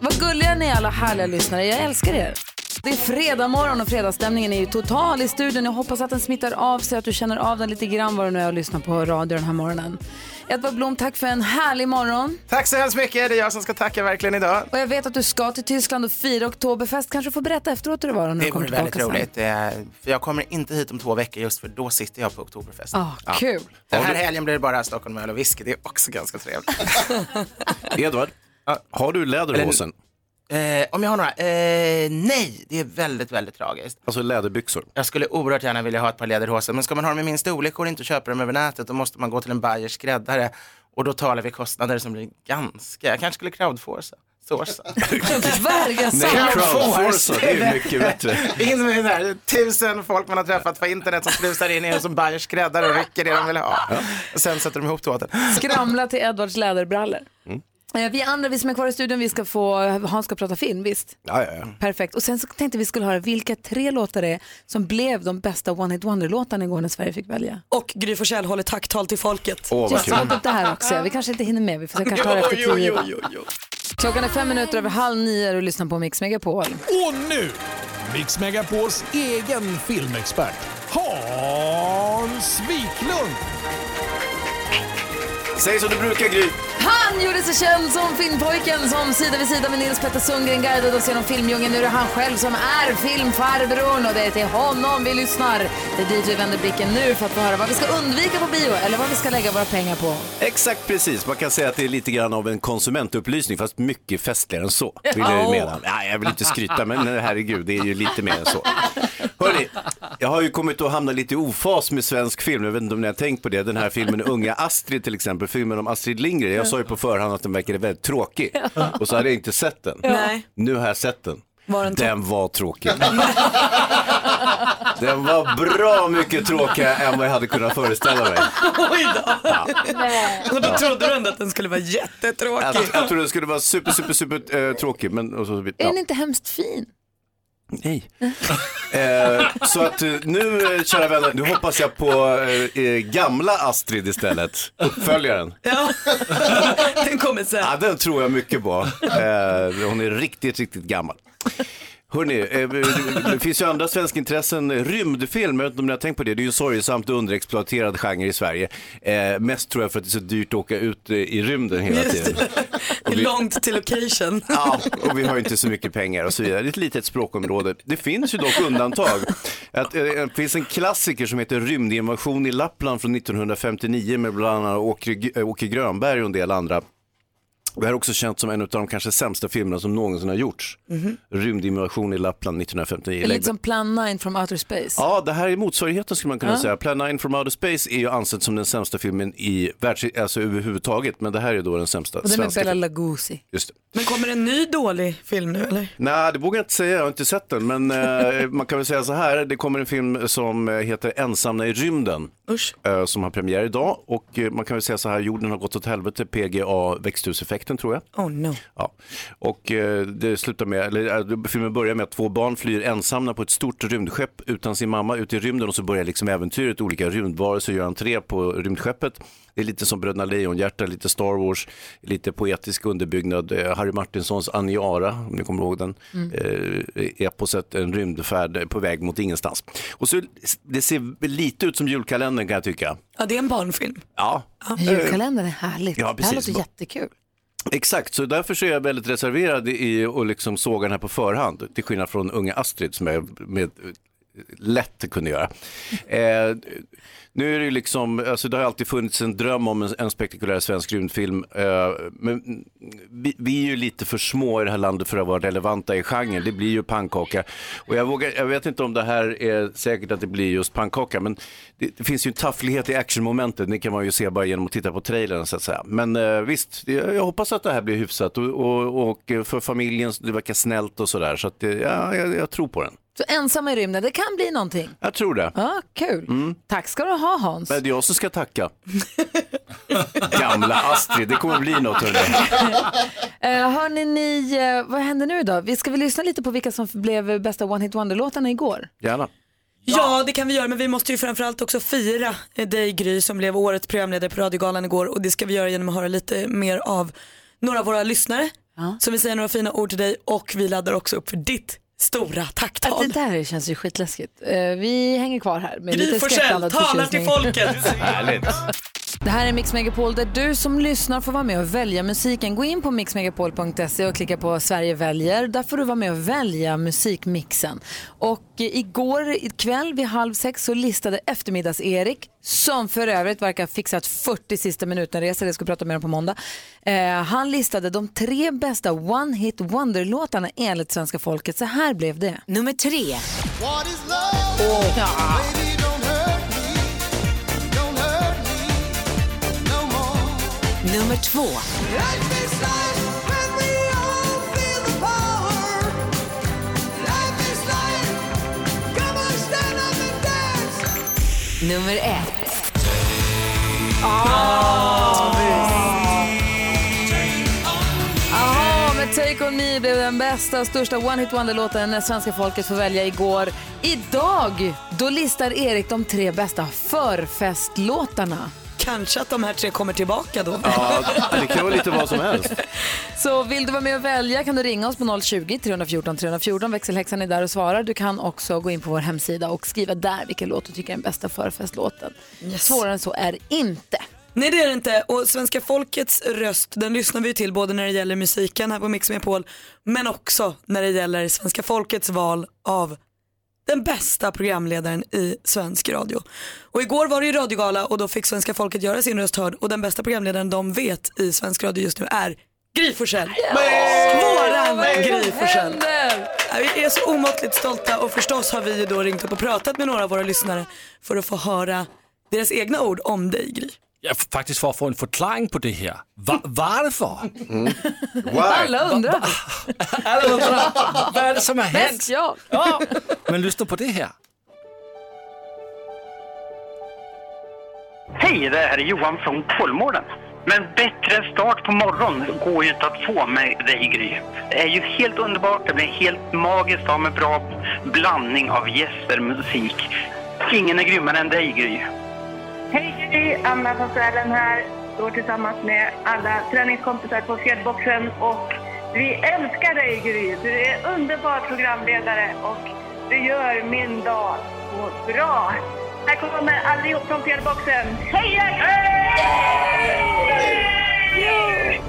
Vad gulliga ni är alla härliga lyssnare. Jag älskar er. Det är fredag morgon och fredagsstämningen är ju total i studion. Jag hoppas att den smittar av sig, att du känner av den lite grann vad du nu är och lyssnar på radio den här morgonen. Edvard Blom, tack för en härlig morgon. Tack så hemskt mycket. Det är jag som ska tacka verkligen idag. Och jag vet att du ska till Tyskland och fira Oktoberfest. Kanske får berätta efteråt hur det var när du Det kommer vore väldigt tillbaka roligt. För jag kommer inte hit om två veckor just för då sitter jag på Oktoberfest. Ah, kul. Den här helgen blir det bara Stockholm öl och whisky. Det är också ganska trevligt. (laughs) (laughs) Edvard, har du läderhosen? Eh, om jag har några? Eh, nej, det är väldigt, väldigt tragiskt. Alltså läderbyxor? Jag skulle oerhört gärna vilja ha ett par läderhosen, men ska man ha dem i min storlek det inte köpa dem över nätet. Då måste man gå till en Bayers skräddare och då talar vi kostnader som blir ganska, jag kanske skulle crowdforsa. Sourca. (laughs) Nej, crowdforsa, det är mycket bättre. (laughs) In med det där, tusen folk man har träffat på internet som slusar in i en som Bayers skräddare och rycker det de vill ha. Och sen sätter de ihop tåten. Skramla till Edvards läderbrallor. Mm. Eh, Vi andra, vi som är kvar i studion, vi ska få, Hans ska prata film, visst? Ja, ja, ja. Perfekt. Och sen så tänkte vi skulle höra vilka tre låtar det är som blev de bästa One Hit Wonder-låtarna igår när Sverige fick välja. Och Gry Forssell håller tacktal till folket. Åh, Just det, upp det här också. Vi kanske inte hinner med, vi får kanske tar det efter tio. jo, va? jo, jo. Klockan är fem minuter över halv nio och lyssnar på Mix Megapol. Och nu, Mix Megapols egen filmexpert, Hans Wiklund. Säg som du brukar Gry. Han gjorde sig känd som filmpojken som sida vid sida med Nils Petter Sundgren guidade oss genom filmdjungeln. Nu är det han själv som är filmfarbrorn och det är till honom vi lyssnar. Det är vi vänder blicken nu för att få höra vad vi ska undvika på bio eller vad vi ska lägga våra pengar på. Exakt precis, man kan säga att det är lite grann av en konsumentupplysning fast mycket festligare än så. Vill jag ju mena. Ja, jag vill inte skryta men herregud, det är ju lite mer än så. Hörrni, jag har ju kommit att hamna lite i ofas med svensk film. Jag vet inte om ni har tänkt på det. Den här filmen Unga Astrid till exempel, filmen om Astrid Lindgren. Jag sa ju på förhand att den verkade väldigt tråkig. Och så hade jag inte sett den. Nej. Nu har jag sett den. Var den Den var tråkig. Den var bra mycket tråkigare än vad jag hade kunnat föreställa mig. Oj då. Och då trodde du ändå att den skulle vara jättetråkig. Jag, jag trodde det skulle vara super, super, super eh, tråkig, men och så, Är ja. den inte hemskt fin? Nej. (laughs) Eh, så att eh, nu, eh, kära vänner, nu hoppas jag på eh, eh, gamla Astrid istället, uppföljaren. (laughs) Ja, den kommer sen. Ja, den tror jag mycket på. Eh, hon är riktigt, riktigt gammal. Hörrni, eh, det finns ju andra svenska intressen. Rymdfilm, jag vet inte om ni har tänkt på det, det är ju en sorgesamt underexploaterad genre i Sverige. Eh, mest tror jag för att det är så dyrt att åka ut eh, i rymden hela tiden. det. Är långt till location. Ja, och vi har ju inte så mycket pengar och så vidare. Det är ett litet språkområde. Det finns ju dock undantag. Att, eh, det finns en klassiker som heter Rymdinvasion i Lappland från 1959 med bland annat Åke, äh, Åke Grönberg och en del andra. Det här är också känt som en av de kanske sämsta filmerna som någonsin har gjorts. Mhm. Rymdinvasion i Lappland 1959. Eller lite som Plan 9 from Outer Space. Ja, det här är motsvarigheten skulle man kunna Ja. säga. Plan 9 from Outer Space är ju ansedd som den sämsta filmen i världs... alltså överhuvudtaget, men det här är då den sämsta Och den svenska Bela filmen. Lugosi. Just det. Men kommer en ny dålig film nu eller? Nej, det vågar jag inte säga, jag har inte sett den. Men eh, man kan väl säga så här, det kommer en film som heter Ensamma i rymden. Usch. eh, som har premiär idag. Och eh, man kan väl säga så här, jorden har gått åt helvete, PGA, växthuseffekten tror jag. Oh no. Ja. Och eh, det slutar med, eller eh, filmen börjar med att två barn flyr ensamma på ett stort rymdskepp utan sin mamma ut i rymden och så börjar liksom äventyret. Olika rymdvarelser gör entré på rymdskeppet. Det är lite som Bröderna Lejonhjärta, lite Star Wars, lite poetisk underbyggnad. Eh, Harry Martinsons Aniara, om ni kommer ihåg den, Mm. eh, eposet En rymdfärd på väg mot ingenstans. Och så, det ser lite ut som julkalendern kan jag tycka. Ja, det är en barnfilm. Ja. Julkalendern är härligt. Ja, det här precis. låter jättekul. Exakt, så därför så är jag väldigt reserverad i att liksom såga den här på förhand. Till skillnad från unga Astrid som jag med, lätt kunde göra. Eh, nu är det ju liksom, alltså det har alltid funnits en dröm om en, en spektakulär svensk rymdfilm. Eh, men vi, vi är ju lite för små i det här landet för att vara relevanta i genren. Det blir ju pannkaka. Och jag, vågar, jag vet inte om det här är säkert att det blir just pannkaka, men det, det finns ju en tafflighet i actionmomentet. Det kan man ju se bara genom att titta på trailern så att säga. Men eh, visst, jag, jag hoppas att det här blir hyfsat och, och, och för familjen, det verkar snällt och sådär. Så att, eh, ja, jag, jag tror på den. Så ensamma i rymden, det kan bli någonting. Jag tror det. Ja, kul. Mm. Tack ska du ha Hans. Men det är jag som ska tacka. (laughs) Gamla Astrid, det kommer bli något. hörni. Uh, (laughs) hörni, ni, eh, vad händer nu då? Vi ska väl lyssna lite på vilka som blev bästa One Hit Wonder-låtarna igår? Gärna. Ja, det kan vi göra, men vi måste ju framförallt också fira eh, dig Gry som blev årets programledare på Radiogalan igår och det ska vi göra genom att höra lite mer av några av våra lyssnare som vill säga några fina ord till dig och vi laddar också upp för ditt stora tacktal. Ja, det där känns ju skitläskigt. Eh, vi hänger kvar här med Gry lite Forssell talar till folket. (laughs) Härligt. Det här är Mix Megapol där du som lyssnar får vara med och välja musiken. Gå in på mixmegapol.se och klicka på Sverige väljer. Där får du vara med och välja musikmixen. Och eh, igår ikväll vid halv sex så listade eftermiddags-Erik, som för övrigt verkar ha fixat 40 sista minuten-resor, det ska vi prata mer om på måndag. Eh, han listade de tre bästa One Hit Wonder-låtarna enligt svenska folket. Så här blev det. Nummer tre. Åh, ja. Nummer två. Nummer ett. Aha, ah, med Take On Me blev den bästa och största One Hit Wonder-låten när svenska folket får välja igår. Idag, då listar Erik de tre bästa förfestlåtarna. Kanske att de här tre kommer tillbaka då. Ja, det kan vara lite vad som helst. (laughs) Så vill du vara med och välja kan du ringa oss på 020-314 314. Växelhäxan är där och svarar. Du kan också gå in på vår hemsida och skriva där vilken låt du tycker är den bästa förfestlåten. Svårare än så är det inte. Nej det är det inte och svenska folkets röst den lyssnar vi till både när det gäller musiken här på Mix Megapol men också när det gäller svenska folkets val av den bästa programledaren i svensk radio. Och igår var det ju radiogala och då fick svenska folket göra sin röst hörd och den bästa programledaren de vet i svensk radio just nu är Gry Forssell. Våran Gry Forssell. Vi är så omåttligt stolta och förstås har vi då ringt upp och pratat med några av våra lyssnare för att få höra deras egna ord om dig Gry. Ja, faktiskt för att få en förklaring på det här. Va- varför? Alla undrar. (laughs) Alla undrar, vad är det som har hänt? Jag. Ja, men lyssna på det här. Hej, det här är Johan från Kolmården. Men bättre start på morgon går ju inte att få med dig Gry. Det är ju helt underbart, det blir helt magiskt av med bra blandning av gäster, musik. Ingen är grymmare än dig Gry. Hej Gry, Anna från Sälen här. Står tillsammans med alla träningskompisar på Fjällboxen och vi älskar dig Gry. Du är underbar programledare och du gör min dag så bra. Här kommer allihop från Fjällboxen. Heja Gry!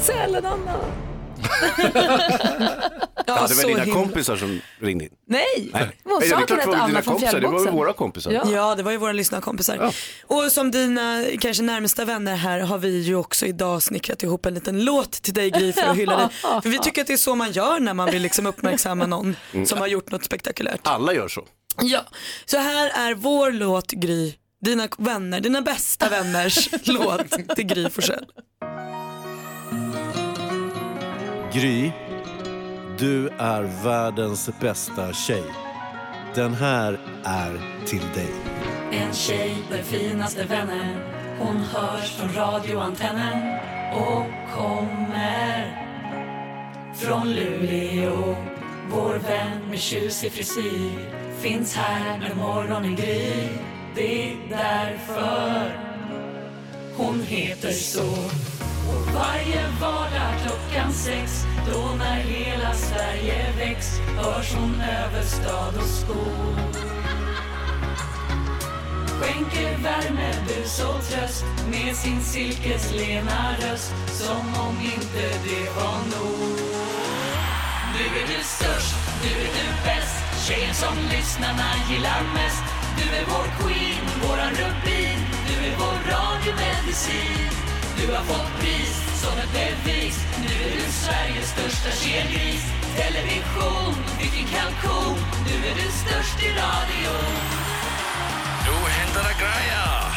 Sälen Anna. (laughs) Ja, det var dina himla- kompisar som ringde in. Nej, Nej. Nej, sa att det var Anna dina från kompisar, det var Fjällboxen? våra kompisar. Ja. Ja, det var ju våra lyssnarkompisar. Och som dina kanske närmsta vänner här har vi ju också idag snickrat ihop en liten låt till dig Gry för att hylla dig. (laughs) För vi tycker att det är så man gör när man vill liksom uppmärksamma någon Mm. som har gjort något spektakulärt. Alla gör så. Ja, så här är vår låt Gry, dina vänner, dina bästa vänners (laughs) låt till Gry Forssell. Gry, du är världens bästa tjej. Den här är till dig. En tjej med finaste vännen, Hon hörs från radioantennen och kommer från Luleå Vår vän med tjusig frisyr finns här när morgonen gryr Det är därför hon heter så och varje vardag klockan sex Då när hela Sverige väcks Hörs hon över stad och skog. Skänker värme, bus och tröst Med sin silkeslena röst Som om inte det var nog. Nu är du störst, nu är du bäst Tjejen som lyssnarna gillar mest. Du är vår queen, våran rubin Du är vår radiomedicin. Du har fått pris som ett bevis Nu är du Sveriges största kelgris Television, vilken kalkon Nu är du störst i radio Nu händer det grejer.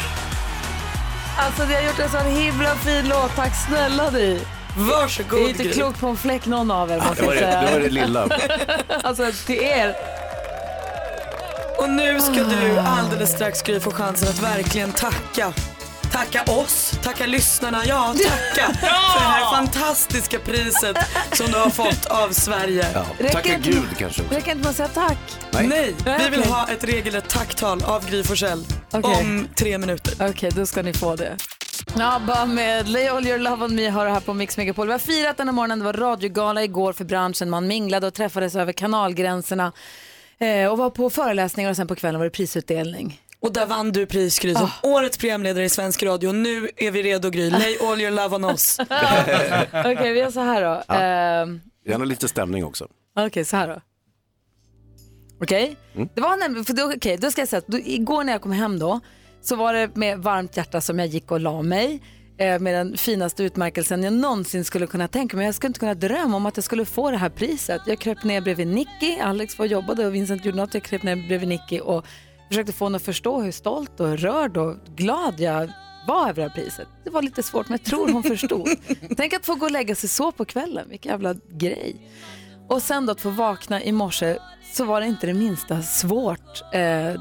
Alltså vi har gjort en sån himla fin låt, tack snälla ni. Varsågod Det är inte klokt på en fläck någon av er måste Det var jag det, säga. det, var det lilla. (laughs) Alltså till er. Och nu ska du alldeles strax Gry få chansen att verkligen tacka. Tacka oss, tacka lyssnarna, ja (laughs) tacka för det här fantastiska priset som du har fått av Sverige. Ja. Tacka inte- Gud kanske. Räcker inte med att säga tack? Nej, vi vill ha ett regelrätt tacktal av Gry Forssell Okej. om tre minuter. Okej, då ska ni få det. ABBA med Lay All Your Love On Me har det här på Mix Megapol. Vi har firat den här morgonen. Det var radiogala igår för branschen. Man minglade och träffades över kanalgränserna eh, och var på föreläsningar och sen på kvällen var det prisutdelning. Och där vann du pris Gry som årets programledare i svensk radio. Nu är vi redo Gry. Lay all your love on us. (laughs) Okej, vi gör så här då. Ehm, Gärna lite stämning också. Okej, så här då. Okej, det var nämligen, för då, okej, då ska jag säga att då, igår när jag kom hem då så var det med varmt hjärta som jag gick och la mig eh, med den finaste utmärkelsen jag någonsin skulle kunna tänka mig. Jag skulle inte kunna drömma om att jag skulle få det här priset. Jag kröp ner bredvid Nicky, Alex var och jobbade och Vincent gjorde något. Jag kröp ner bredvid Nicky och försökte få honom att förstå hur stolt och rörd och glad jag var över det här priset. Det var lite svårt men jag tror hon förstod. (laughs) Tänk att få gå och lägga sig så på kvällen, vilken jävla grej. Och sen då att få vakna i morse så var det inte det minsta svårt. Eh,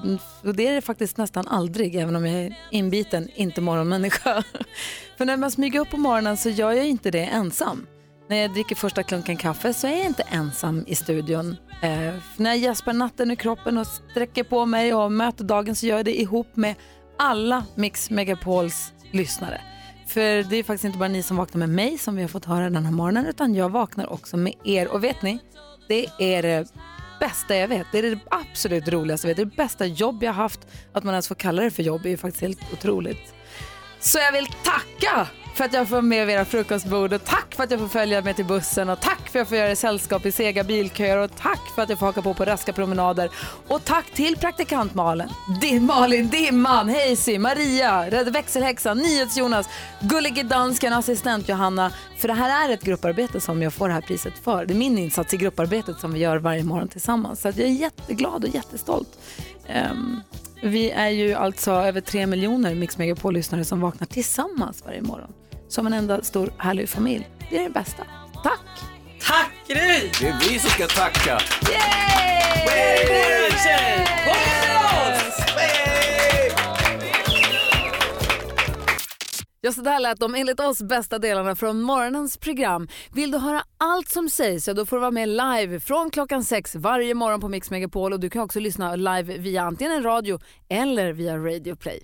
och det är det faktiskt nästan aldrig, även om jag är inbiten inte morgonmänniska. (laughs) För när man smyger upp på morgonen så gör jag inte det ensam. När jag dricker första klunken kaffe så är jag inte ensam i studion. Eh, när jag gäspar natten ur kroppen och sträcker på mig och möter dagen så gör jag det ihop med alla Mix Megapols lyssnare. För det är faktiskt inte bara ni som vaknar med mig som vi har fått höra den här morgonen utan jag vaknar också med er. Och vet ni, det är det bästa jag vet. Det är det absolut roligaste jag vet. Det är det bästa jobb jag har haft. Att man ens får kalla det för jobb är ju faktiskt helt otroligt. Så jag vill tacka för att jag får med vid era frukostbord och tack för att jag får följa med till bussen och tack för att jag får göra sällskap i sega bilköer och tack för att jag får haka på på raska promenader och tack till praktikant Malin, Din Malin, Dimman, Hazy, Maria, Rädda växelhäxan, NyhetsJonas, Gullige dansken, assistent Johanna. För det här är ett grupparbete som jag får det här priset för. Det är min insats i grupparbetet som vi gör varje morgon tillsammans. Så att jag är jätteglad och jättestolt. Um, vi är ju alltså över tre miljoner Mix Megapol-lyssnare som vaknar tillsammans varje morgon. Som en enda stor härlig familj. Det är det bästa. Tack! Tack Gry! Det är vi som ska tacka. Ja, så där lät de enligt oss bästa delarna från morgonens program. Vill du höra allt som sägs så då får du vara med live från klockan sex varje morgon på Mix Megapol och du kan också lyssna live via antingen en radio eller via Radio Play.